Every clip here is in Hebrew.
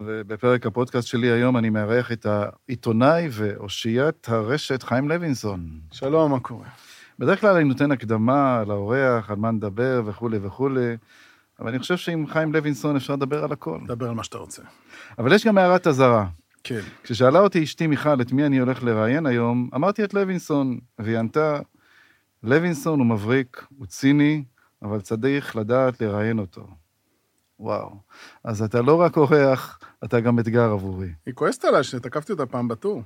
ובפרק הפודקאסט שלי היום אני מארח את העיתונאי ואושיית הרשת חיים לוינסון. שלום, מה קורה? בדרך כלל אני נותן הקדמה לאורח, על מה נדבר וכולי וכולי, אבל אני חושב שעם חיים לוינסון אפשר לדבר על הכל. דבר על מה שאתה רוצה. אבל יש גם הערת אזהרה. כן. כששאלה אותי אשתי מיכל את מי אני הולך לראיין היום, אמרתי את לוינסון, והיא ענתה, לוינסון הוא מבריק, הוא ציני, אבל צריך לדעת לראיין אותו. וואו. אז אתה לא רק אורח, אתה גם אתגר עבורי. היא כועסת עליי שתקפתי אותה פעם בטור.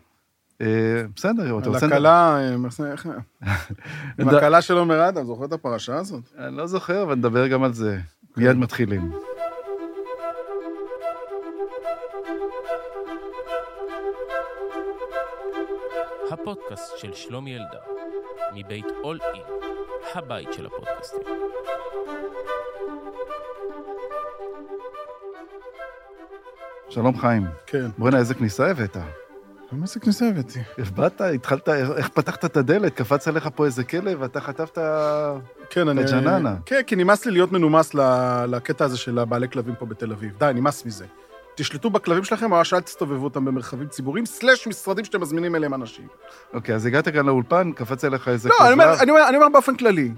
אה, בסדר, אתה על רוצה... הכלה, אה, איך... עם הכלה של עומר אדם, זוכר את הפרשה הזאת? אני לא זוכר, אבל נדבר גם על זה. מיד מתחילים. הפודקאסט של שלומי אלדר, מבית אול אין, הבית של הפודקאסטים. שלום חיים. כן. בוא'נה, איזה כניסה הבאת. למה זה כניסה הבאתי? באת, התחלת, איך פתחת את הדלת? קפץ עליך פה איזה כלב, ואתה חטפת... כן, אני... הג'ננה. כן, כי נמאס לי להיות מנומס ל- לקטע הזה של הבעלי כלבים פה בתל אביב. די, נמאס מזה. תשלטו בכלבים שלכם, או שאל תסתובבו אותם במרחבים ציבוריים, סלאש משרדים שאתם מזמינים אליהם אנשים. אוקיי, אז הגעת כאן לאולפן, קפץ עליך איזה לא, אני אומר, אני, אומר, אני אומר באופן כללי.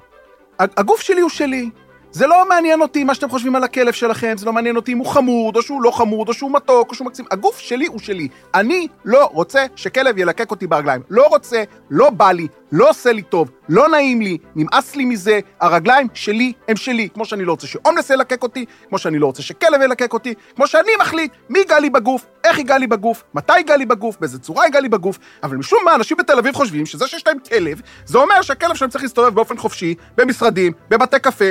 הגוף שלי הוא שלי. זה לא מעניין אותי מה שאתם חושבים על הכלב שלכם, זה לא מעניין אותי אם הוא חמוד, או שהוא לא חמוד, או שהוא מתוק, או שהוא מקסים. הגוף שלי הוא שלי. אני לא רוצה שכלב ילקק אותי ברגליים. לא רוצה, לא בא לי, לא עושה לי טוב, לא נעים לי, נמאס לי מזה. הרגליים שלי הם שלי. כמו שאני לא רוצה שהומלס ילקק אותי, כמו שאני לא רוצה שכלב ילקק אותי, כמו שאני מחליט מי ייגע לי בגוף, איך ייגע לי בגוף, מתי ייגע לי בגוף, באיזה צורה ייגע לי בגוף. אבל משום מה, אנשים בתל אביב חושבים שזה שיש להם כלב, זה אומר שהכלב שלהם צריך להסתובב באופן חופשי, במשרדים, בבתי קפה,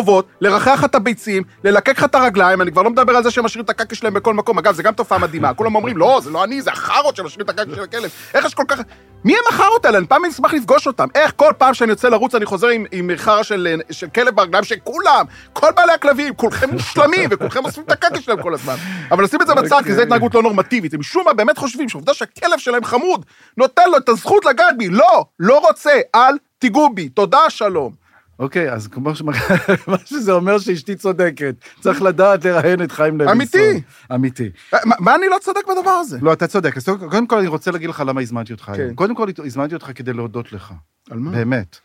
ברחובות, לרחח לך את הביצים, ללקק לך את הרגליים, אני כבר לא מדבר על זה שהם משאירים את הקקי שלהם בכל מקום, אגב, זה גם תופעה מדהימה, כולם אומרים, לא, זה לא אני, זה החארות שמשאירים את הקקי של הכלב. איך יש כל כך... מי הם החארות האלה? אני פעם אשמח לפגוש אותם. איך כל פעם שאני יוצא לרוץ אני חוזר עם, עם חרא של, של כלב ברגליים, שכולם, כל בעלי הכלבים, כולכם מושלמים, וכולכם אוספים את הקקי שלהם כל הזמן. אבל נשים את זה בצד, כי זו התנהגות לא נורמטיבית. הם משום מה באמת חושבים שעובדה שהכלב שלהם חמוד, נותן לו את הזכות לגעת בי. לא, לא רוצה, אל תיגעו בי. תודה, שלום. אוקיי, אז כמו ש... מה שזה אומר שאשתי צודקת. צריך לדעת לראיין את חיים לוינסון. אמיתי. אמיתי. מה, מה אני לא צודק בדבר הזה? לא, אתה צודק. קודם כל אני רוצה להגיד לך למה הזמנתי אותך כן. היום. קודם כל הזמנתי אותך כדי להודות לך. על מה? באמת.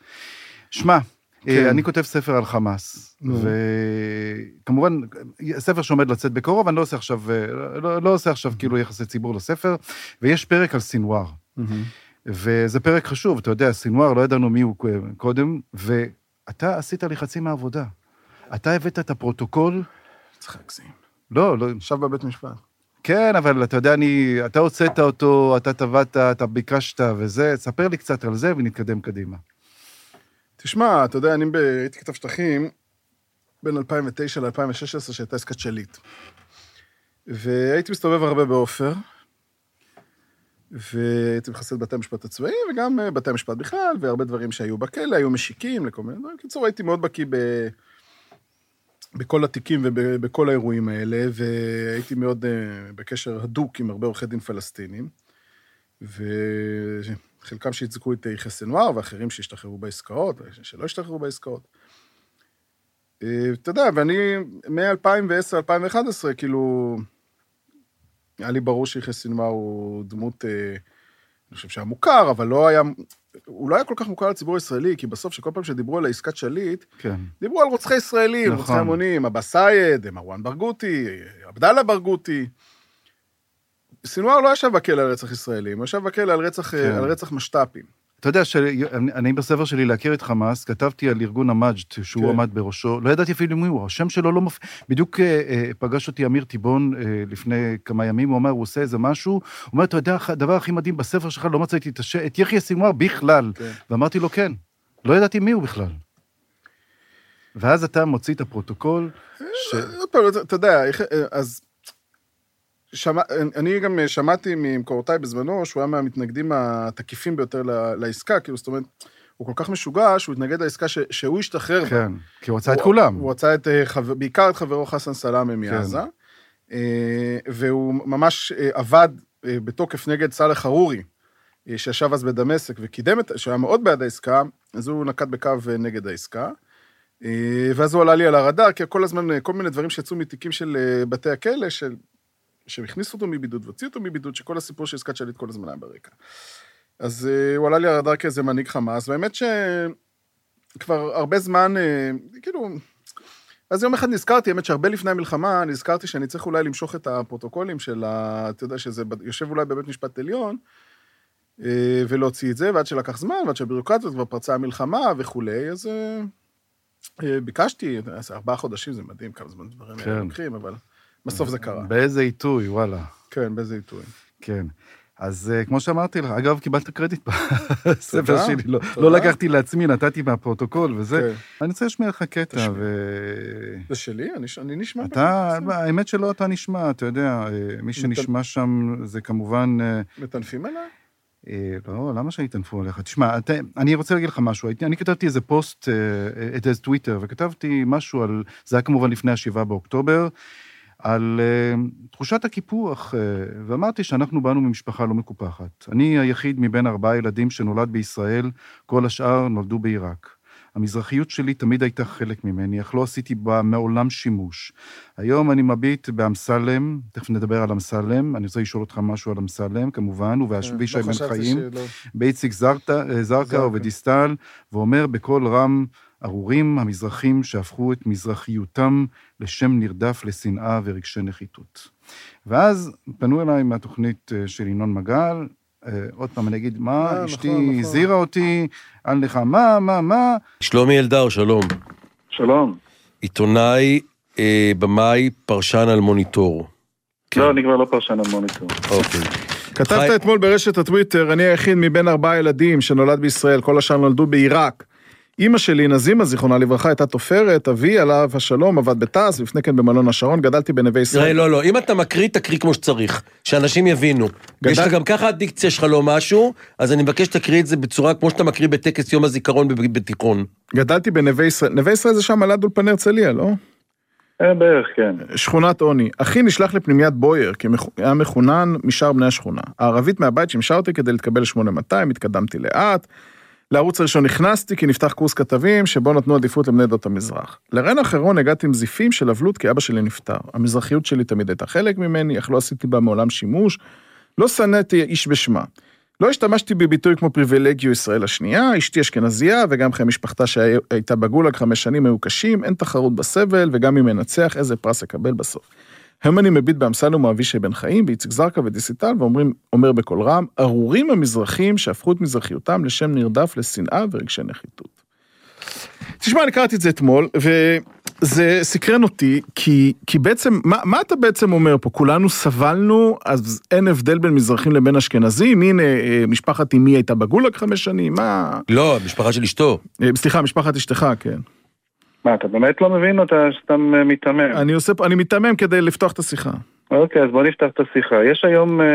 שמע, כן. אה, אני כותב ספר על חמאס, נו. וכמובן, ספר שעומד לצאת בקרוב, אני לא עושה עכשיו, אה, לא, לא עושה עכשיו כאילו יחסי ציבור לספר, ויש פרק על סינואר, מהמם. וזה פרק חשוב, אתה יודע, סינואר, לא ידענו מי הוא קודם, ואתה עשית לי חצי מהעבודה. אתה הבאת את הפרוטוקול, צריך להגזים. לא, לא, עכשיו בבית משפט. כן, אבל אתה יודע, אני, אתה הוצאת אותו, אתה טבעת, אתה ביקשת וזה, ספר לי קצת על זה ונתקדם קדימה. תשמע, אתה יודע, אני ב- הייתי כתב שטחים בין 2009 ל-2016, שהייתה עסקת שליט. והייתי מסתובב הרבה בעופר, והייתי מחסל בתי המשפט הצבאיים, וגם אה, בתי המשפט בכלל, והרבה דברים שהיו בכלא, היו משיקים לכל מיני דברים. בקיצור, הייתי מאוד בקיא ב... בכל התיקים ובכל האירועים האלה, והייתי מאוד uh, בקשר הדוק עם הרבה עורכי דין פלסטינים, וחלקם שייצגו את יחיא סנוואר, ואחרים שהשתחררו בעסקאות, שלא השתחררו בעסקאות. אה, אתה יודע, ואני מ-2010-2011, כאילו, היה לי ברור שיחיא סנוואר הוא דמות, אה, אני חושב שהיה מוכר, אבל לא היה, הוא לא היה כל כך מוכר לציבור הישראלי, כי בסוף, שכל פעם שדיברו על עסקת שליט, כן. דיברו על רוצחי ישראלים, נכון. רוצחי המונים, אבא סייד, מרואן ברגותי, עבדאללה ברגותי. סינואר לא ישב בכלא על רצח ישראלים, הוא ישב בכלא על רצח, כן. על רצח משת"פים. אתה יודע שאני אני בספר שלי להכיר את חמאס, כתבתי על ארגון המג'ד שהוא כן. עמד בראשו, לא ידעתי אפילו מי הוא, השם שלו לא מופיע. בדיוק אה, אה, פגש אותי אמיר טיבון אה, לפני כמה ימים, הוא אמר, הוא עושה איזה משהו, הוא אומר, אתה יודע, הדבר הכי מדהים, בספר שלך לא מצאתי את, הש... את יחיא סינואר בכלל. כן. ואמרתי לו, כן, לא ידעתי מי הוא בכלל. ואז אתה מוציא את הפרוטוקול, ש... עוד פעם, אתה- יודע, איך- אז... שמע, אני גם שמעתי ממקורותיי בזמנו, שהוא היה מהמתנגדים התקיפים ביותר לעסקה, כאילו, זאת אומרת, הוא כל כך משוגע שהוא התנגד לעסקה ש, שהוא השתחרר. בה. כן, כי הוא רצה את כולם. הוא רצה את, אה, חבר- בעיקר את חברו חסן סלאמה מעזה, אה, והוא ממש אה, עבד אה, בתוקף נגד סאלח חרורי, אה, שישב אז בדמשק וקידם את, שהיה מאוד בעד העסקה, אז הוא נקט בקו אה, נגד העסקה. אה, ואז הוא עלה לי על הרדאר, כי כל הזמן, אה, כל מיני דברים שיצאו מתיקים של אה, בתי הכלא, של שהכניסו אותו מבידוד והוציאו אותו מבידוד, שכל הסיפור של עסקת שליט כל הזמן היה ברקע. אז אה, הוא עלה לי על הרדאר כאיזה מנהיג חמאס, והאמת שכבר הרבה זמן, אה, כאילו, אז יום אחד נזכרתי, האמת שהרבה לפני המלחמה, נזכרתי שאני צריך אולי למשוך את הפרוטוקולים של ה... אתה יודע, שזה יושב אולי בבית משפט עליון, אה, ולהוציא את זה, ועד שלקח זמן, ועד שהביורוקרטיות כבר פרצה המלחמה וכולי, אז ביקשתי, ארבעה חודשים זה מדהים כמה זמן דברים כן. לוקחים, אבל בסוף זה קרה. באיזה עיתוי, וואלה. כן, באיזה עיתוי. כן. אז אה, כמו שאמרתי לך, אגב, קיבלת קרדיט בספר שלי, לא. לא לקחתי לעצמי, נתתי מהפרוטוקול וזה. כן. אני רוצה להשמיע לך קטע. ו... זה שלי? אני, אני נשמע... אתה. האמת שלא אתה נשמע, אתה יודע, אה, מי שנשמע שם זה כמובן... אה, מטנפים עליי? אה, לא, למה שיטנפו עליך? תשמע, אתה, אני רוצה להגיד לך משהו. אני כתבתי איזה פוסט, אה, איזה טוויטר, וכתבתי משהו על, זה היה כמובן לפני השבעה באוקטובר, על אה, תחושת הקיפוח, אה, ואמרתי שאנחנו באנו ממשפחה לא מקופחת. אני היחיד מבין ארבעה ילדים שנולד בישראל, כל השאר נולדו בעיראק. המזרחיות שלי תמיד הייתה חלק ממני, אך לא עשיתי בה מעולם שימוש. היום אני מביט באמסלם, תכף נדבר על אמסלם, אני רוצה לשאול אותך משהו על אמסלם, כמובן, ובאבישי לא בן חשבתי חיים. שלא. באיציק זרקה זרקה. ובדיסטל, ואומר בקול רם, ארורים המזרחים שהפכו את מזרחיותם לשם נרדף לשנאה ורגשי נחיתות. ואז פנו אליי מהתוכנית אה, של ינון מגל, אה, עוד פעם אני אגיד, מה, אה, אשתי נכון, נכון. הזהירה אותי, על לך, מה, מה, מה, שלומי אלדר, שלום. שלום. עיתונאי, אה, במאי, פרשן אל-מוניטור. כן. לא, אני כבר לא פרשן אל-מוניטור. אוקיי. כתבת חי- אתמול ברשת הטוויטר, אני היחיד מבין ארבעה ילדים שנולד בישראל, כל השאר נולדו בעיראק. אימא שלי, נזימה, זיכרונה לברכה, הייתה תופרת, אבי, עליו השלום, עבד בתעש, לפני כן במלון השרון, גדלתי בנווה ישראל. לא, לא, אם אתה מקריא, תקריא כמו שצריך, שאנשים יבינו. יש לך גם ככה הדיקציה שלך לא משהו, אז אני מבקש שתקריא את זה בצורה כמו שאתה מקריא בטקס יום הזיכרון בתיכון. גדלתי בנווה ישראל, נווה ישראל זה שם על יד אולפני הרצליה, לא? אה, בערך, כן. שכונת עוני. אחי נשלח לפנימיית בוייר, כי היה מחונן משאר בני השכונה. הערבית מהבית שימשה אותי כדי להתקבל ל-8200, התקדמתי לאט. לערוץ הראשון נכנסתי כי נפתח קורס כתבים שבו נתנו עדיפות לבני עדות המזרח. לרן האחרון הגעתי עם זיפים של אבלות כי אבא שלי נפטר. המזרחיות שלי תמיד הייתה חלק ממני, אך לא עשיתי בה מעולם שימוש. לא שנאתי איש בשמה. לא השתמשתי בביטוי כמו פריבילגיו ישראל השנייה, אשתי אשכנזייה וגם חיי משפחתה שהייתה בגולאג חמש שנים היו קשים, אין תחרות בסבל וגם אם ינצח איזה פרס אקבל בסוף. היום אני מביט באמסלם ואבישי בן חיים, באיציק זרקא ודיסיטל, ואומר בקול רם, ארורים המזרחים שהפכו את מזרחיותם לשם נרדף לשנאה ורגשי נחיתות. תשמע, אני קראתי את זה אתמול, וזה סקרן אותי, כי, כי בעצם, מה, מה אתה בעצם אומר פה? כולנו סבלנו, אז אין הבדל בין מזרחים לבין אשכנזים? הנה, אה, משפחת אמי הייתה בגולאג חמש שנים, מה... לא, משפחה של אשתו. אה, סליחה, משפחת אשתך, כן. מה, אתה באמת לא מבין או אתה סתם אה, מיתמם? אני עושה, אני מיתמם כדי לפתוח את השיחה. אוקיי, אז בוא נפתח את השיחה. יש היום אה,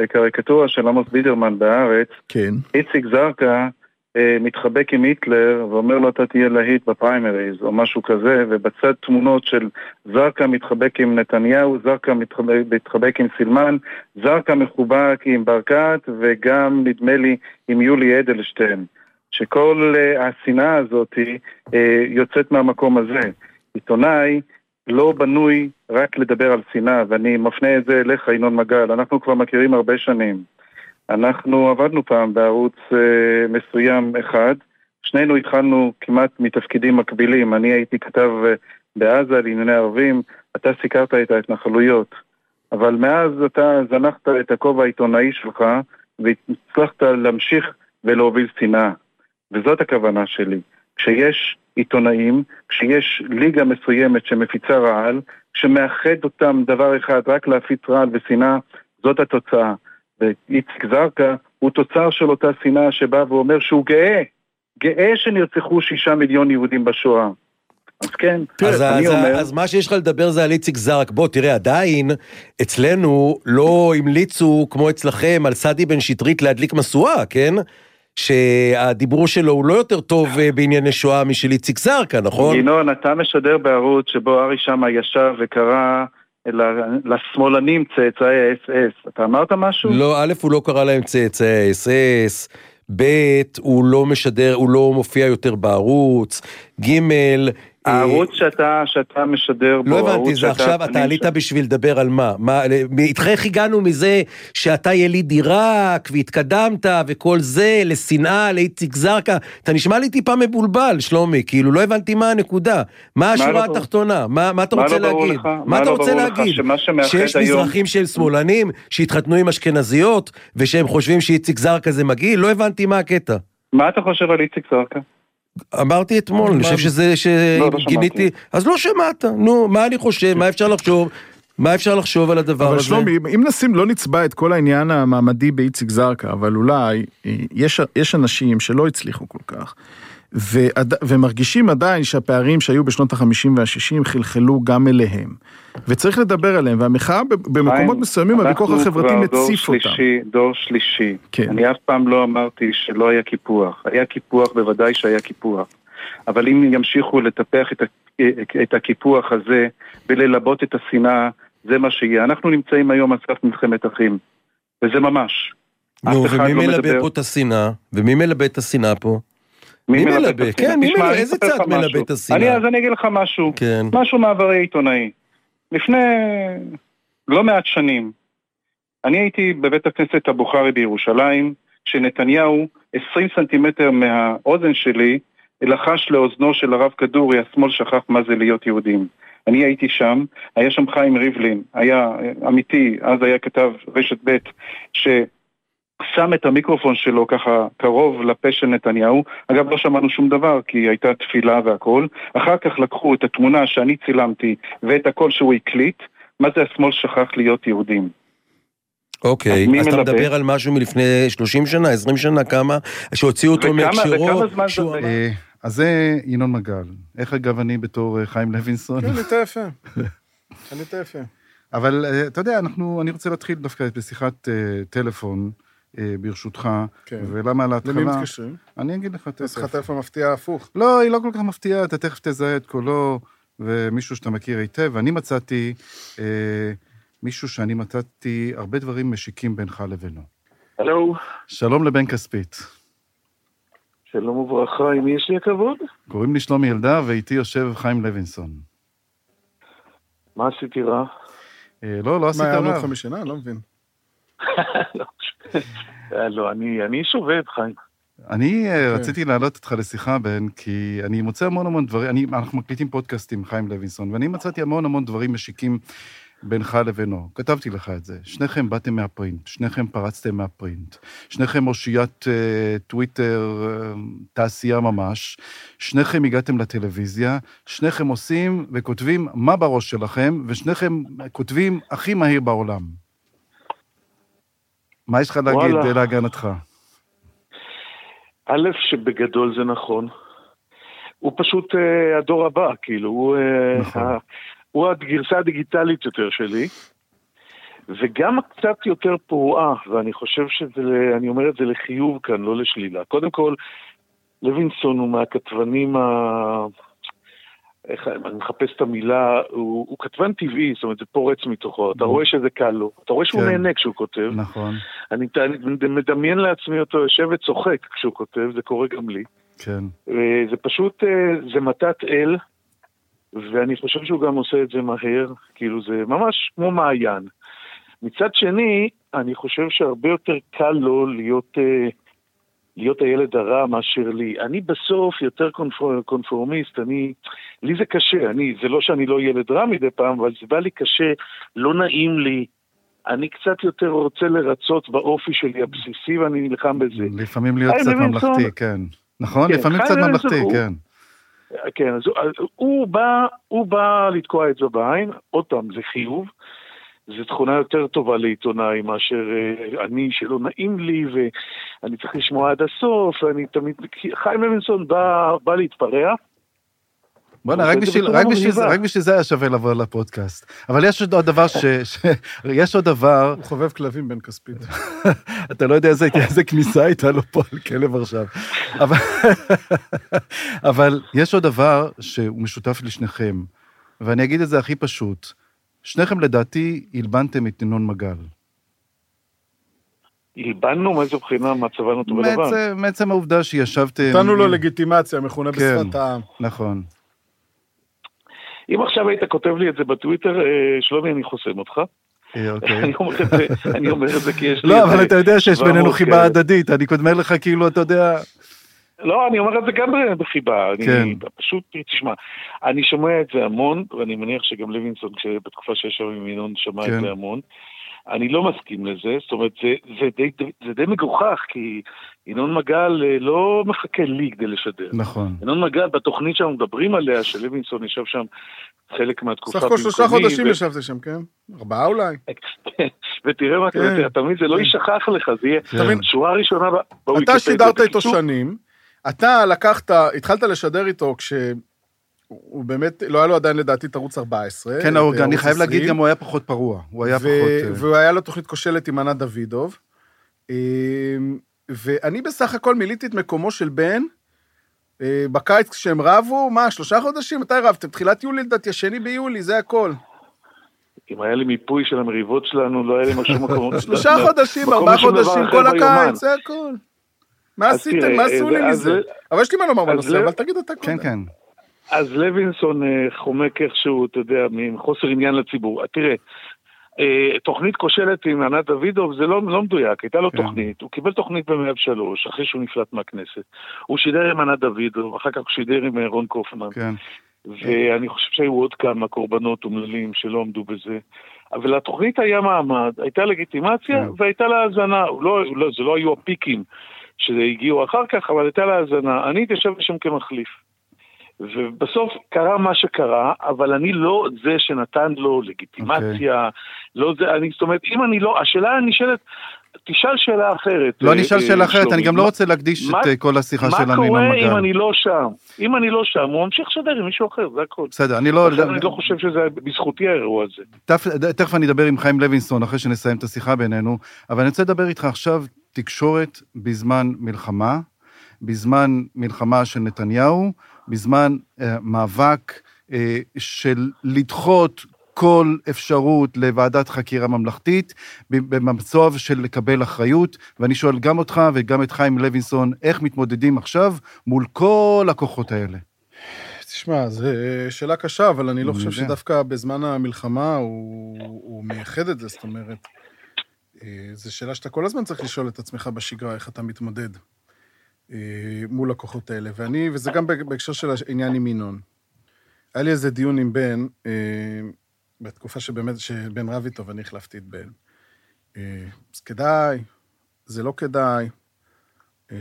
אה, קריקטורה של עמוס בידרמן בהארץ, כן. איציק זרקא אה, מתחבק עם היטלר ואומר לו אתה תהיה להיט בפריימריז או משהו כזה, ובצד תמונות של זרקא מתחבק עם נתניהו, זרקא מתחבק, מתחבק עם סילמן, זרקא מחובק עם ברקת וגם נדמה לי עם יולי אדלשטיין. שכל אה, השנאה הזאת אה, יוצאת מהמקום הזה. עיתונאי לא בנוי רק לדבר על שנאה, ואני מפנה את זה אליך, ינון מגל. אנחנו כבר מכירים הרבה שנים. אנחנו עבדנו פעם בערוץ אה, מסוים אחד, שנינו התחלנו כמעט מתפקידים מקבילים. אני הייתי כתב בעזה לענייני ערבים, אתה סיקרת את ההתנחלויות. אבל מאז אתה זנחת את הכובע העיתונאי שלך, והצלחת להמשיך ולהוביל שנאה. וזאת הכוונה שלי. כשיש עיתונאים, כשיש ליגה מסוימת שמפיצה רעל, שמאחד אותם דבר אחד, רק להפיץ רעל ושנאה, זאת התוצאה. ואיציק זרקא הוא תוצר של אותה שנאה שבא ואומר שהוא גאה, גאה שנרצחו שישה מיליון יהודים בשואה. אז כן, אז, אני אז, אומר... אז מה שיש לך לדבר זה על איציק זרק. בוא, תראה, עדיין אצלנו לא המליצו, כמו אצלכם, על סעדי בן שטרית להדליק משואה, כן? שהדיבור שלו הוא לא יותר טוב אה, בענייני שואה משל איציק זרקא, נכון? ינון, אתה משדר בערוץ שבו ארי שמה ישב וקרא לשמאלנים צאצאי האס-אס. אתה אמרת משהו? לא, א', הוא לא קרא להם צאצאי האס-אס, ב', הוא לא משדר, הוא לא מופיע יותר בערוץ, ג', הערוץ שאתה, שאתה משדר בו, לא הבנתי, הערוץ זה שאתה- עכשיו, אתה אני עלית בשביל לדבר על מה? מה, איתך איך הגענו מזה שאתה יליד עיראק, והתקדמת, וכל זה, לשנאה, לאיציק זרקא? אתה נשמע לי טיפה מבולבל, שלומי, כאילו, לא הבנתי מה הנקודה. מה השורה לא ברור? התחתונה? מה מה אתה מה רוצה לא להגיד? לך? מה מה אתה לא רוצה? להגיד? שיש היום- מזרחים שהם שמאלנים, שהתחתנו עם אשכנזיות, ושהם חושבים שאיציק זרקא זה מגעיל? לא הבנתי מה הקטע. מה אתה חושב על איציק זרקא? אמרתי אתמול, אני חושב שזה, לא, לא שגיניתי. אז לא שמעת, נו, מה אני חושב, מה אפשר לחשוב, מה אפשר לחשוב על הדבר אבל הזה? שלומי, אם נשים, לא נצבע את כל העניין המעמדי באיציק זרקא, אבל אולי אה, יש, יש אנשים שלא הצליחו כל כך, ועד, ומרגישים עדיין שהפערים שהיו בשנות ה-50 וה-60 חלחלו גם אליהם. וצריך לדבר עליהם, והמחאה במקומות חיים, מסוימים, הוויכוח אנחנו החברתי כבר מציף דור אותם. שלישי, דור שלישי. כן. אני אף פעם לא אמרתי שלא היה קיפוח. היה קיפוח, בוודאי שהיה קיפוח. אבל אם ימשיכו לטפח את, הקיפוח הזה וללבות את השנאה, זה מה שיהיה. אנחנו נמצאים היום על סף מלחמת אחים, וזה ממש. נו, ומי לא מלבה מדבר. פה את השנאה? ומי מלבה את השנאה פה? מי מלבה? כן, מי מלבה? איזה צד מלבה. את השנאה? אז אני אגיד לך משהו. כן. משהו מעברי עיתונאי. לפני לא מעט שנים, אני הייתי בבית הכנסת הבוכרי בירושלים, שנתניהו, 20 סנטימטר מהאוזן שלי, לחש לאוזנו של הרב כדורי, השמאל שכח מה זה להיות יהודים. אני הייתי שם, היה שם חיים ריבלין, היה אמיתי, אז היה כתב רשת ב', ששם את המיקרופון שלו ככה קרוב לפה של נתניהו. אגב, לא שמענו שום דבר, כי הייתה תפילה והכל. אחר כך לקחו את התמונה שאני צילמתי ואת הקול שהוא הקליט, מה זה השמאל שכח להיות יהודים. אוקיי, אז אז אתה? מדבר על משהו מלפני 30 שנה, 20 שנה, כמה? שהוציאו אותו מהקשרו? וכמה זמן זה- שהוא- אה, אז זה ינון מגל. איך אגב אני בתור אה, חיים לוינסון? כן, ענית יפה. ענית יפה. אבל אה, אתה יודע, אנחנו, אני רוצה להתחיל דווקא בשיחת טלפון, ברשותך, כן. ולמה למי להתחלה? מתקשרים? אני אגיד לך אז לך תכף. טלפון מפתיע הפוך. לא, היא לא כל כך מפתיעה, אתה תכף תזהה את קולו, ומישהו שאתה מכיר היטב. אני מצאתי אה, מישהו שאני מצאתי הרבה דברים משיקים בינך לבינו. הלו, שלום לבן כספית. שלום וברכה, עם מי יש לי הכבוד? קוראים לי שלומי אלדר, ואיתי יושב חיים לוינסון. מה עשיתי רע? אה, לא, לא עשית מה, היה לנו רע. עוד חמש שנה? אני לא מבין. לא, אה, לא, אני אני עובד, חיים. אני אה, כן. רציתי להעלות אותך לשיחה, בן, כי אני מוצא המון המון דברים, אני, אנחנו מקליטים פודקאסט עם חיים לוינסון, ואני מצאתי המון המון דברים משיקים בינך לבינו. כתבתי לך את זה. שניכם באתם מהפרינט, שניכם פרצתם מהפרינט, שניכם אושיית אה, טוויטר, אה, תעשייה ממש, שניכם הגעתם לטלוויזיה, שניכם עושים וכותבים מה בראש שלכם, ושניכם כותבים הכי מהיר בעולם. מה יש לך להגיד וואלה. להגנתך? א', שבגדול זה נכון. הוא פשוט אה, הדור הבא, כאילו, הוא, אה, נכון. ה, הוא הגרסה הדיגיטלית יותר שלי, וגם קצת יותר פרועה, ואני חושב שזה, אני אומר את זה לחיוב כאן, לא לשלילה. קודם כל, לוינסון הוא מהכתבנים ה... איך, אני מחפש את המילה, הוא, הוא כתבן טבעי, זאת אומרת, זה פורץ מתוכו, אתה רואה שזה קל לו, אתה רואה שהוא כן. נהנה כשהוא כותב, נכון, אני, אני מדמיין לעצמי אותו יושב וצוחק כשהוא כותב, זה קורה גם לי. כן. זה פשוט, אה, זה מתת אל, ואני חושב שהוא גם עושה את זה מהר, כאילו זה ממש כמו מעיין. מצד שני, אני חושב שהרבה יותר קל לו להיות, אה, להיות הילד הרע מאשר לי. אני בסוף יותר קונפור, קונפורמיסט, אני, לי זה קשה, אני, זה לא שאני לא ילד רע מדי פעם, אבל זה בא לי קשה, לא נעים לי. אני קצת יותר רוצה לרצות באופי שלי הבסיסי ואני נלחם בזה. לפעמים להיות קצת ממלכתי, כן. נכון? כן, לפעמים קצת ממלכתי, הוא- כן. כן, אז הוא, הוא, בא, הוא בא לתקוע אצבע בעין, עוד פעם, זה חיוב. זו תכונה יותר טובה לעיתונאי מאשר אה, אני, שלא נעים לי ואני צריך לשמוע עד הסוף, ואני תמיד... חיים לוינסון בא, בא להתפרע. בוא'נה, הוא רק בשביל- רק בשביל זה- מגניבה. רק בשביל זה היה שווה לבוא לפודקאסט. אבל יש עוד דבר ש... ש- יש עוד דבר, הוא חובב כלבים בן כספית. אתה לא יודע איזה איזה כניסה הייתה לו פה על כלב עכשיו. אבל- אבל יש עוד דבר שהוא משותף לשניכם, ואני אגיד את זה הכי פשוט. שניכם לדעתי הלבנתם את ינון מגל. הלבנו מאיזו בחינה מצבנו אותו בלבן. מעצם- העובדה שישבתם... נתנו לו לגיטימציה, מכונה כן. בשפת העם. נכון. אם עכשיו היית כותב לי את זה בטוויטר, אה, שלומי, אני חוסם אותך. אה, אוקיי. אני אומר את זה, כי יש לי... לא, אבל אתה יודע שיש 700 בינינו חיבה. הדדית, אני אומר לך כאילו, אתה יודע... לא, אני אומר את זה גם בחיבה. אני כן. פשוט, תשמע, אני שומע את זה המון, ואני מניח שגם לוינסון, בתקופה שישב עם ינון, שמע כן. את זה המון. אני לא מסכים לזה, זאת אומרת, זה, זה, די, זה די מגוחך, כי ינון מגל אה, לא מחכה לי כדי לשדר. נכון. ינון מגל, בתוכנית שאנחנו מדברים עליה, שלוינסון ישב שם חלק מהתקופה סך הכל שלושה במקומי, חודשים ו- ישבת שם, כן? ארבעה אולי. ותראה מה קורה, כן. אתה מבין, זה לא יישכח לך, זה יהיה כן. שורה ראשונה אתה. שידרת איתו שנים, אתה לקחת, התחלת לשדר איתו כשהוא באמת, לא היה לו עדיין לדעתי את ערוץ 14. כן, אורגן, אני ערוץ חייב להגיד, 20, גם הוא היה פחות פרוע. הוא היה ו- פחות... אה, והוא היה לו תוכנית כושלת עם ענת דוידוב. אמ, ואני בסך הכל מילאתי את מקומו של בן אה, בקיץ כשהם רבו, מה, שלושה חודשים? מתי רבתם? תחילת יולי לדעתי, השני ביולי, זה הכל. אם היה לי מיפוי של המריבות שלנו, לא היה לי משהו מקום. שלושה חודשים, ארבעה חודשים, כל. הקיץ, זה הכל. מה עשיתם? תראה, מה אה, עשו לי מזה? זה- אבל יש לי מה לומר בנושא, זה- אבל תגיד אתה כן, קודם. כן. אז לוינסון אה, חומק איכשהו, אתה יודע, מחוסר עניין לציבור. תראה, אה, תוכנית כושלת עם ענת דוידוב זה לא, לא מדויק, הייתה לו כן. תוכנית, הוא קיבל תוכנית ב-103 אחרי שהוא נפלט מהכנסת. הוא שידר עם ענת דוידוב, אחר כך הוא שידר עם רון קופמן. כן. ואני חושב שהיו עוד כמה קורבנות אומללים שלא עמדו בזה. אבל לתוכנית היה מעמד, הייתה לגיטימציה כן. והייתה לה האזנה. לא, לא, זה לא היו הפיקים שהגיעו אחר כך, אבל הייתה לה האזנה. אני התיישבתי שם כמחליף. ובסוף קרה מה שקרה, אבל אני לא זה שנתן לו לגיטימציה, לא זה, אני, זאת אומרת, אם אני לא, השאלה הנשאלת, תשאל שאלה אחרת. לא אה, נשאל אה, שאלה אחרת. אני גם לא רוצה להקדיש מה- את אה, כל השיחה מה שלנו עם קורה אם. אני לא שם? אם אני לא שם, הוא ממשיך לשדר עם מישהו אחר, זה הכל. בסדר, אני לא... אני לא חושב שזה בזכותי האירוע הזה. תכף- אני אדבר עם חיים לוינסון אחרי שנסיים את השיחה בינינו, אבל אני רוצה לדבר איתך עכשיו תקשורת בזמן מלחמה, בזמן מלחמה של נתניהו, בזמן אה, מאבק של לדחות כל אפשרות לוועדת חקירה ממלכתית, במצב של לקבל אחריות, ואני שואל גם אותך וגם את חיים לוינסון, איך מתמודדים עכשיו מול כל הכוחות האלה? תשמע, זו שאלה קשה, אבל אני לא חושב. שדווקא בזמן המלחמה הוא, הוא מייחד את זה, זאת אומרת, אה, זו שאלה שאתה כל הזמן צריך לשאול את עצמך בשגרה, איך אתה מתמודד אה, מול הכוחות האלה. ואני, וזה גם בהקשר של העניין עם ינון. היה לי איזה דיון עם בן, אה, בתקופה שבאמת, שבן רב איתו ואני החלפתי את בן. אה, אז כדאי, זה לא כדאי. אה,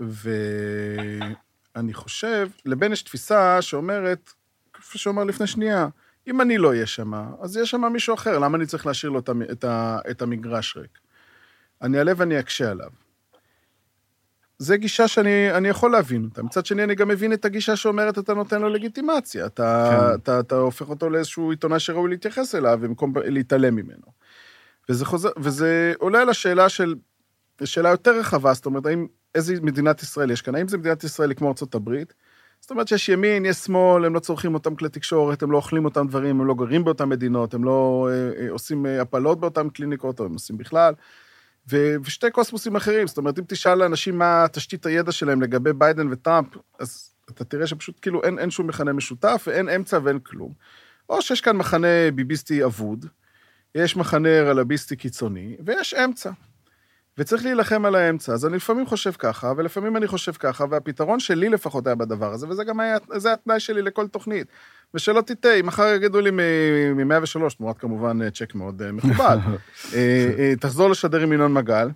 ואני חושב, לבן יש תפיסה שאומרת, כפי שאומר לפני שנייה, אם אני לא אהיה שם, אז יהיה שם מישהו אחר, למה אני צריך להשאיר לו את המגרש ריק? אני אעלה ואני אקשה עליו. זו גישה שאני אני יכול להבין אותה. מצד שני, אני גם מבין את הגישה שאומרת, אתה נותן לו לגיטימציה. אתה, כן. אתה, אתה הופך אותו לאיזשהו עיתונאי שראוי להתייחס אליו, במקום להתעלם ממנו. וזה, חוזר, וזה עולה על השאלה של, שאלה יותר רחבה, זאת אומרת, האם, איזה מדינת ישראל יש כאן? האם זה מדינת ישראל כמו ארצות הברית? זאת אומרת שיש ימין, יש שמאל, הם לא צורכים אותם כלי תקשורת, הם לא אוכלים אותם דברים, הם לא גרים באותן מדינות, הם לא אה, אה, עושים אה, הפלות באותן קליניקות, או הם עושים בכלל. ו- ושתי קוסמוסים אחרים, זאת אומרת, אם תשאל אנשים מה תשתית הידע שלהם לגבי ביידן וטראמפ, אז אתה תראה שפשוט כאילו אין, אין שום מכנה משותף, ואין אמצע ואין כלום. או שיש כאן מחנה ביביסטי אבוד, יש מחנה רלביסטי קיצוני, ויש אמצע. וצריך להילחם על האמצע. אז אני לפעמים חושב ככה, ולפעמים אני חושב ככה, והפתרון שלי לפחות היה בדבר הזה, וזה גם היה, זה התנאי שלי לכל תוכנית. ושלא תטעה, אם מחר יגידו לי מ-103, תמורת כמובן אה, צ'ק מאוד אה, מכובד, אה, תחזור לשדר עם ינון מגל,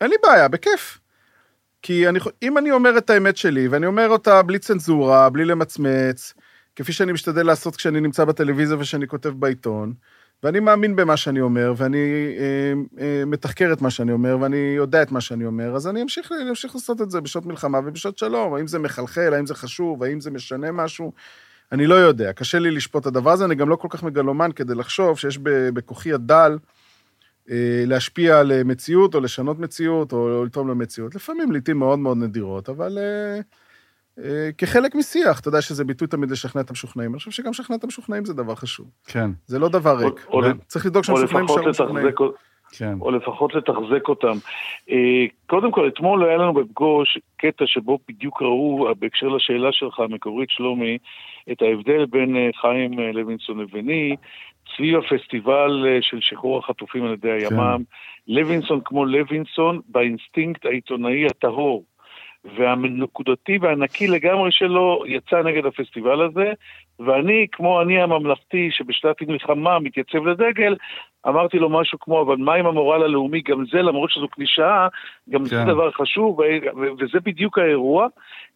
אין לי בעיה, בכיף. כי אני, אם אני אומר את האמת שלי, ואני אומר אותה בלי צנזורה, בלי למצמץ, כפי שאני משתדל לעשות כשאני נמצא בטלוויזיה ושאני כותב בעיתון, ואני מאמין במה שאני אומר, ואני אה, אה, מתחקר את מה שאני אומר, ואני יודע את מה שאני אומר, אז אני אמשיך, אני אמשיך לעשות את זה בשעות מלחמה ובשעות שלום. האם זה מחלחל, האם זה חשוב, האם זה משנה משהו, אני לא יודע. קשה לי לשפוט את הדבר הזה, אני גם לא כל כך מגלומן כדי לחשוב שיש בכוחי הדל אה, להשפיע על אה, מציאות, או לשנות מציאות, או, לתרום למציאות. לפעמים, לעיתים מאוד מאוד נדירות, אבל אה, כחלק משיח, אתה יודע שזה ביטוי תמיד לשכנע את המשוכנעים. אני חושב שגם לשכנע את המשוכנעים זה דבר חשוב. כן. זה לא דבר ריק. צריך לדאוג או שהמשוכנעים יישארו משוכנעים. כן. או לפחות לתחזק אותם. אה, קודם כל, אתמול היה לנו בפגוש קטע שבו בדיוק ראו, בהקשר לשאלה שלך המקורית, שלומי, את ההבדל בין אה, חיים אה, לוינסון לביני, סביב הפסטיבל אה, של שחרור החטופים על ידי הימ"מ. לוינסון כמו לוינסון, באינסטינקט העיתונאי הטהור. והנקודתי והנקי לגמרי שלו יצא נגד הפסטיבל הזה, ואני, כמו אני הממלכתי שבשעת מלחמה מתייצב לדגל, אמרתי לו משהו כמו, אבל מה עם המורל הלאומי? גם זה, למרות שזו קלישאה, גם זה כן. דבר חשוב, וזה בדיוק האירוע,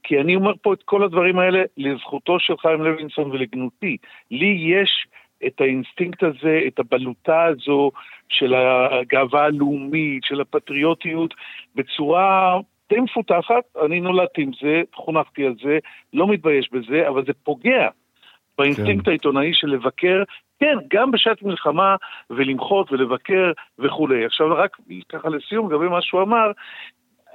כי אני אומר פה את כל הדברים האלה לזכותו של חיים לוינסון ולגנותי. לי יש את האינסטינקט הזה, את הבלוטה הזו של הגאווה הלאומית, של הפטריוטיות, בצורה די מפותחת. אני נולדתי עם זה, חונכתי על זה, לא מתבייש בזה, אבל זה פוגע באינסטינקט כן. העיתונאי של לבקר, כן, גם בשעת מלחמה, ולמחות ולבקר וכולי. עכשיו, רק ככה לסיום, לגבי מה שהוא אמר,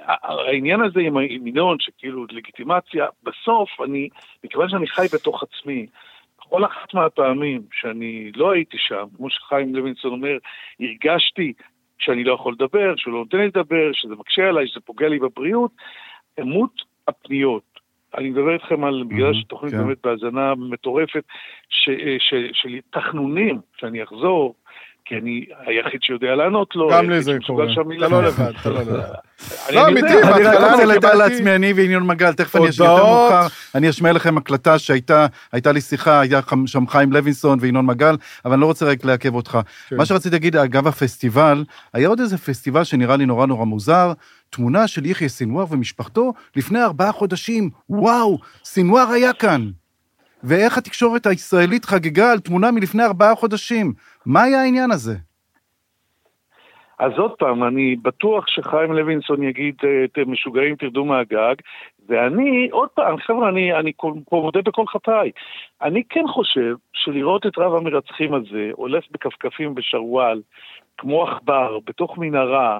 העניין הזה עם ינון, שכאילו לגיטימציה, בסוף אני, מכיוון שאני חי בתוך עצמי, כל אחת מהפעמים שאני לא הייתי שם, כמו שחיים לוינסון אומר, הרגשתי שאני לא יכול לדבר, שהוא לא נותן לי לדבר, שזה מקשה עליי, שזה פוגע לי בבריאות, כמות הפניות. אני מדבר איתכם על, בגלל שתוכנית כן. באמת בהאזנה מטורפת, ש, של תחנונים, שאני אחזור, כי אני היחיד שיודע לענות לו. גם היחיד לי זה שמסוגל קורה. אתה לא לבד, אתה לא לבד. אני לא, אמיתי, אני אני רק רוצה לתאר קיבלתי- לעצמי, אני וינון מגל, תכף אני אשאיר יותר. מאוחר, אני אשמיע לכם הקלטה שהייתה, הייתה לי שיחה, היה שם חיים לוינסון וינון מגל, אבל אני לא רוצה רק לעכב אותך. כן. מה שרציתי להגיד, אגב הפסטיבל, היה עוד איזה פסטיבל שנראה לי נורא נורא מוזר, תמונה של יחיא סינואר ומשפחתו לפני ארבעה חודשים. וואו, סינואר היה כאן. ואיך התקשורת הישראלית חגגה על תמונה מלפני ארבעה חודשים. מה היה העניין הזה? אז עוד פעם, אני בטוח שחיים לוינסון יגיד, אתם משוגעים, תרדו מהגג, ואני, עוד פעם, חבר'ה, אני, אני פה מודה בכל חטאי. אני כן חושב שלראות את רב המרצחים הזה הולך בכפכפים בשרוואל, כמו עכבר, בתוך מנהרה,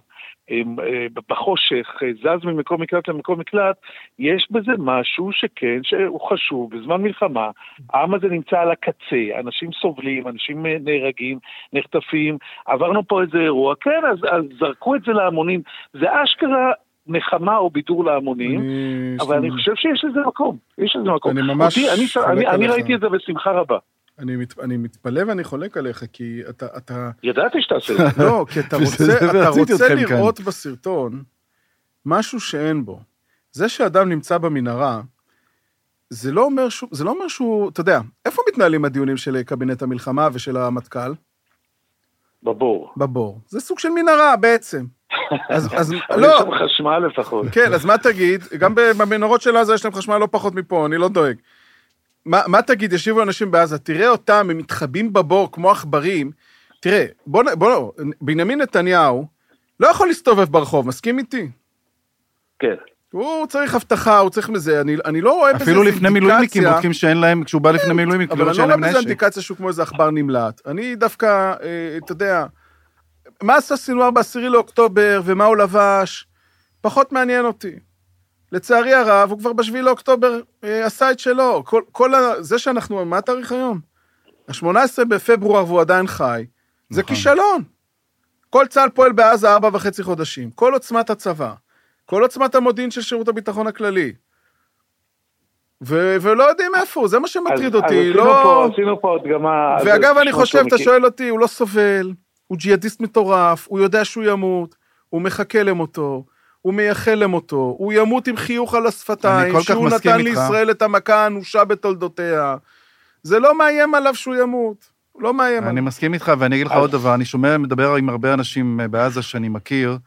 אה, בחושך, אה, זז ממקום מקלט למקום מקלט, יש בזה משהו שכן, שהוא חשוב. בזמן מלחמה, העם הזה נמצא על הקצה, אנשים סובלים, אנשים אה, נהרגים, נחטפים, עברנו פה איזה אירוע, כן, אז, אז זרקו את זה להמונים. זה אשכרה נחמה או בידור להמונים, אני- אבל אני חושב שיש לזה מקום, יש לזה מקום. אני ממש אותי, אני, חולק אני, אני. ראיתי את זה בשמחה רבה. אני מת- אני מתפלא ואני חולק עליך, כי אתה- אתה... ידעתי שתעשה את זה. לא, כי אתה רוצה, אתה רוצה אתכם כאן. לראות בסרטון משהו שאין בו. זה שאדם נמצא במנהרה, זה לא אומר שהוא, זה לא אומר שהוא, אתה יודע, איפה מתנהלים הדיונים של קבינט המלחמה ושל המטכ"ל? בבור. בבור. זה סוג של מנהרה בעצם. אז, אז לא, יש שם חשמל לפחות. כן, אז מה תגיד? גם במנהרות של עזה יש להם חשמל לא פחות מפה, אני לא דואג. מה, מה תגיד, ישיבו אנשים בעזה, תראה אותם, הם מתחבאים בבור כמו עכברים. תראה, בוא, בוא, בנימין נתניהו לא יכול להסתובב ברחוב, מסכים איתי? כן. הוא צריך אבטחה, הוא צריך מזה, אני, אני לא רואה בזה אפילו איזה לפני מילואימניקים אינדיקציה- בודקים שאין להם, כשהוא בא לפני מילואימניקים, אבל לראות אני לא להם רואה בזה. אינדיקציה שהוא כמו איזה עכבר נמלט. אני דווקא, אה, אתה יודע, מה עשה סינואר בעשירי לאוקטובר ומה הוא לבש, פחות מעניין אותי. לצערי הרב, הוא כבר בשביעי לאוקטובר אה, עשה את שלו. כל, כל ה... זה שאנחנו, מה התאריך היום? ה-18 בפברואר והוא עדיין חי, זה נכון. כישלון. כל צה"ל פועל בעזה ארבע וחצי חודשים. כל עוצמת הצבא, כל עוצמת המודיעין של שירות הביטחון הכללי. ו- ולא יודעים איפה הוא, זה מה שמטריד אז- אותי, אז לא... עשינו פה- עשינו פה הדגמה... ואגב, אני חושב, אתה שואל אותי, הוא לא סובל, הוא ג'יהאדיסט מטורף, הוא יודע שהוא ימות, הוא מחכה למותו, הוא מייחל למותו, הוא ימות עם חיוך על אני השפתיים, שהוא נתן איתך. לישראל את המכה האנושה בתולדותיה. זה לא מאיים עליו שהוא ימות, הוא לא מאיים אני עליו. מסכים איתך, ואני אגיד לך עוד דבר, אני שומע, מדבר עם הרבה אנשים אה, בעזה שאני מכיר,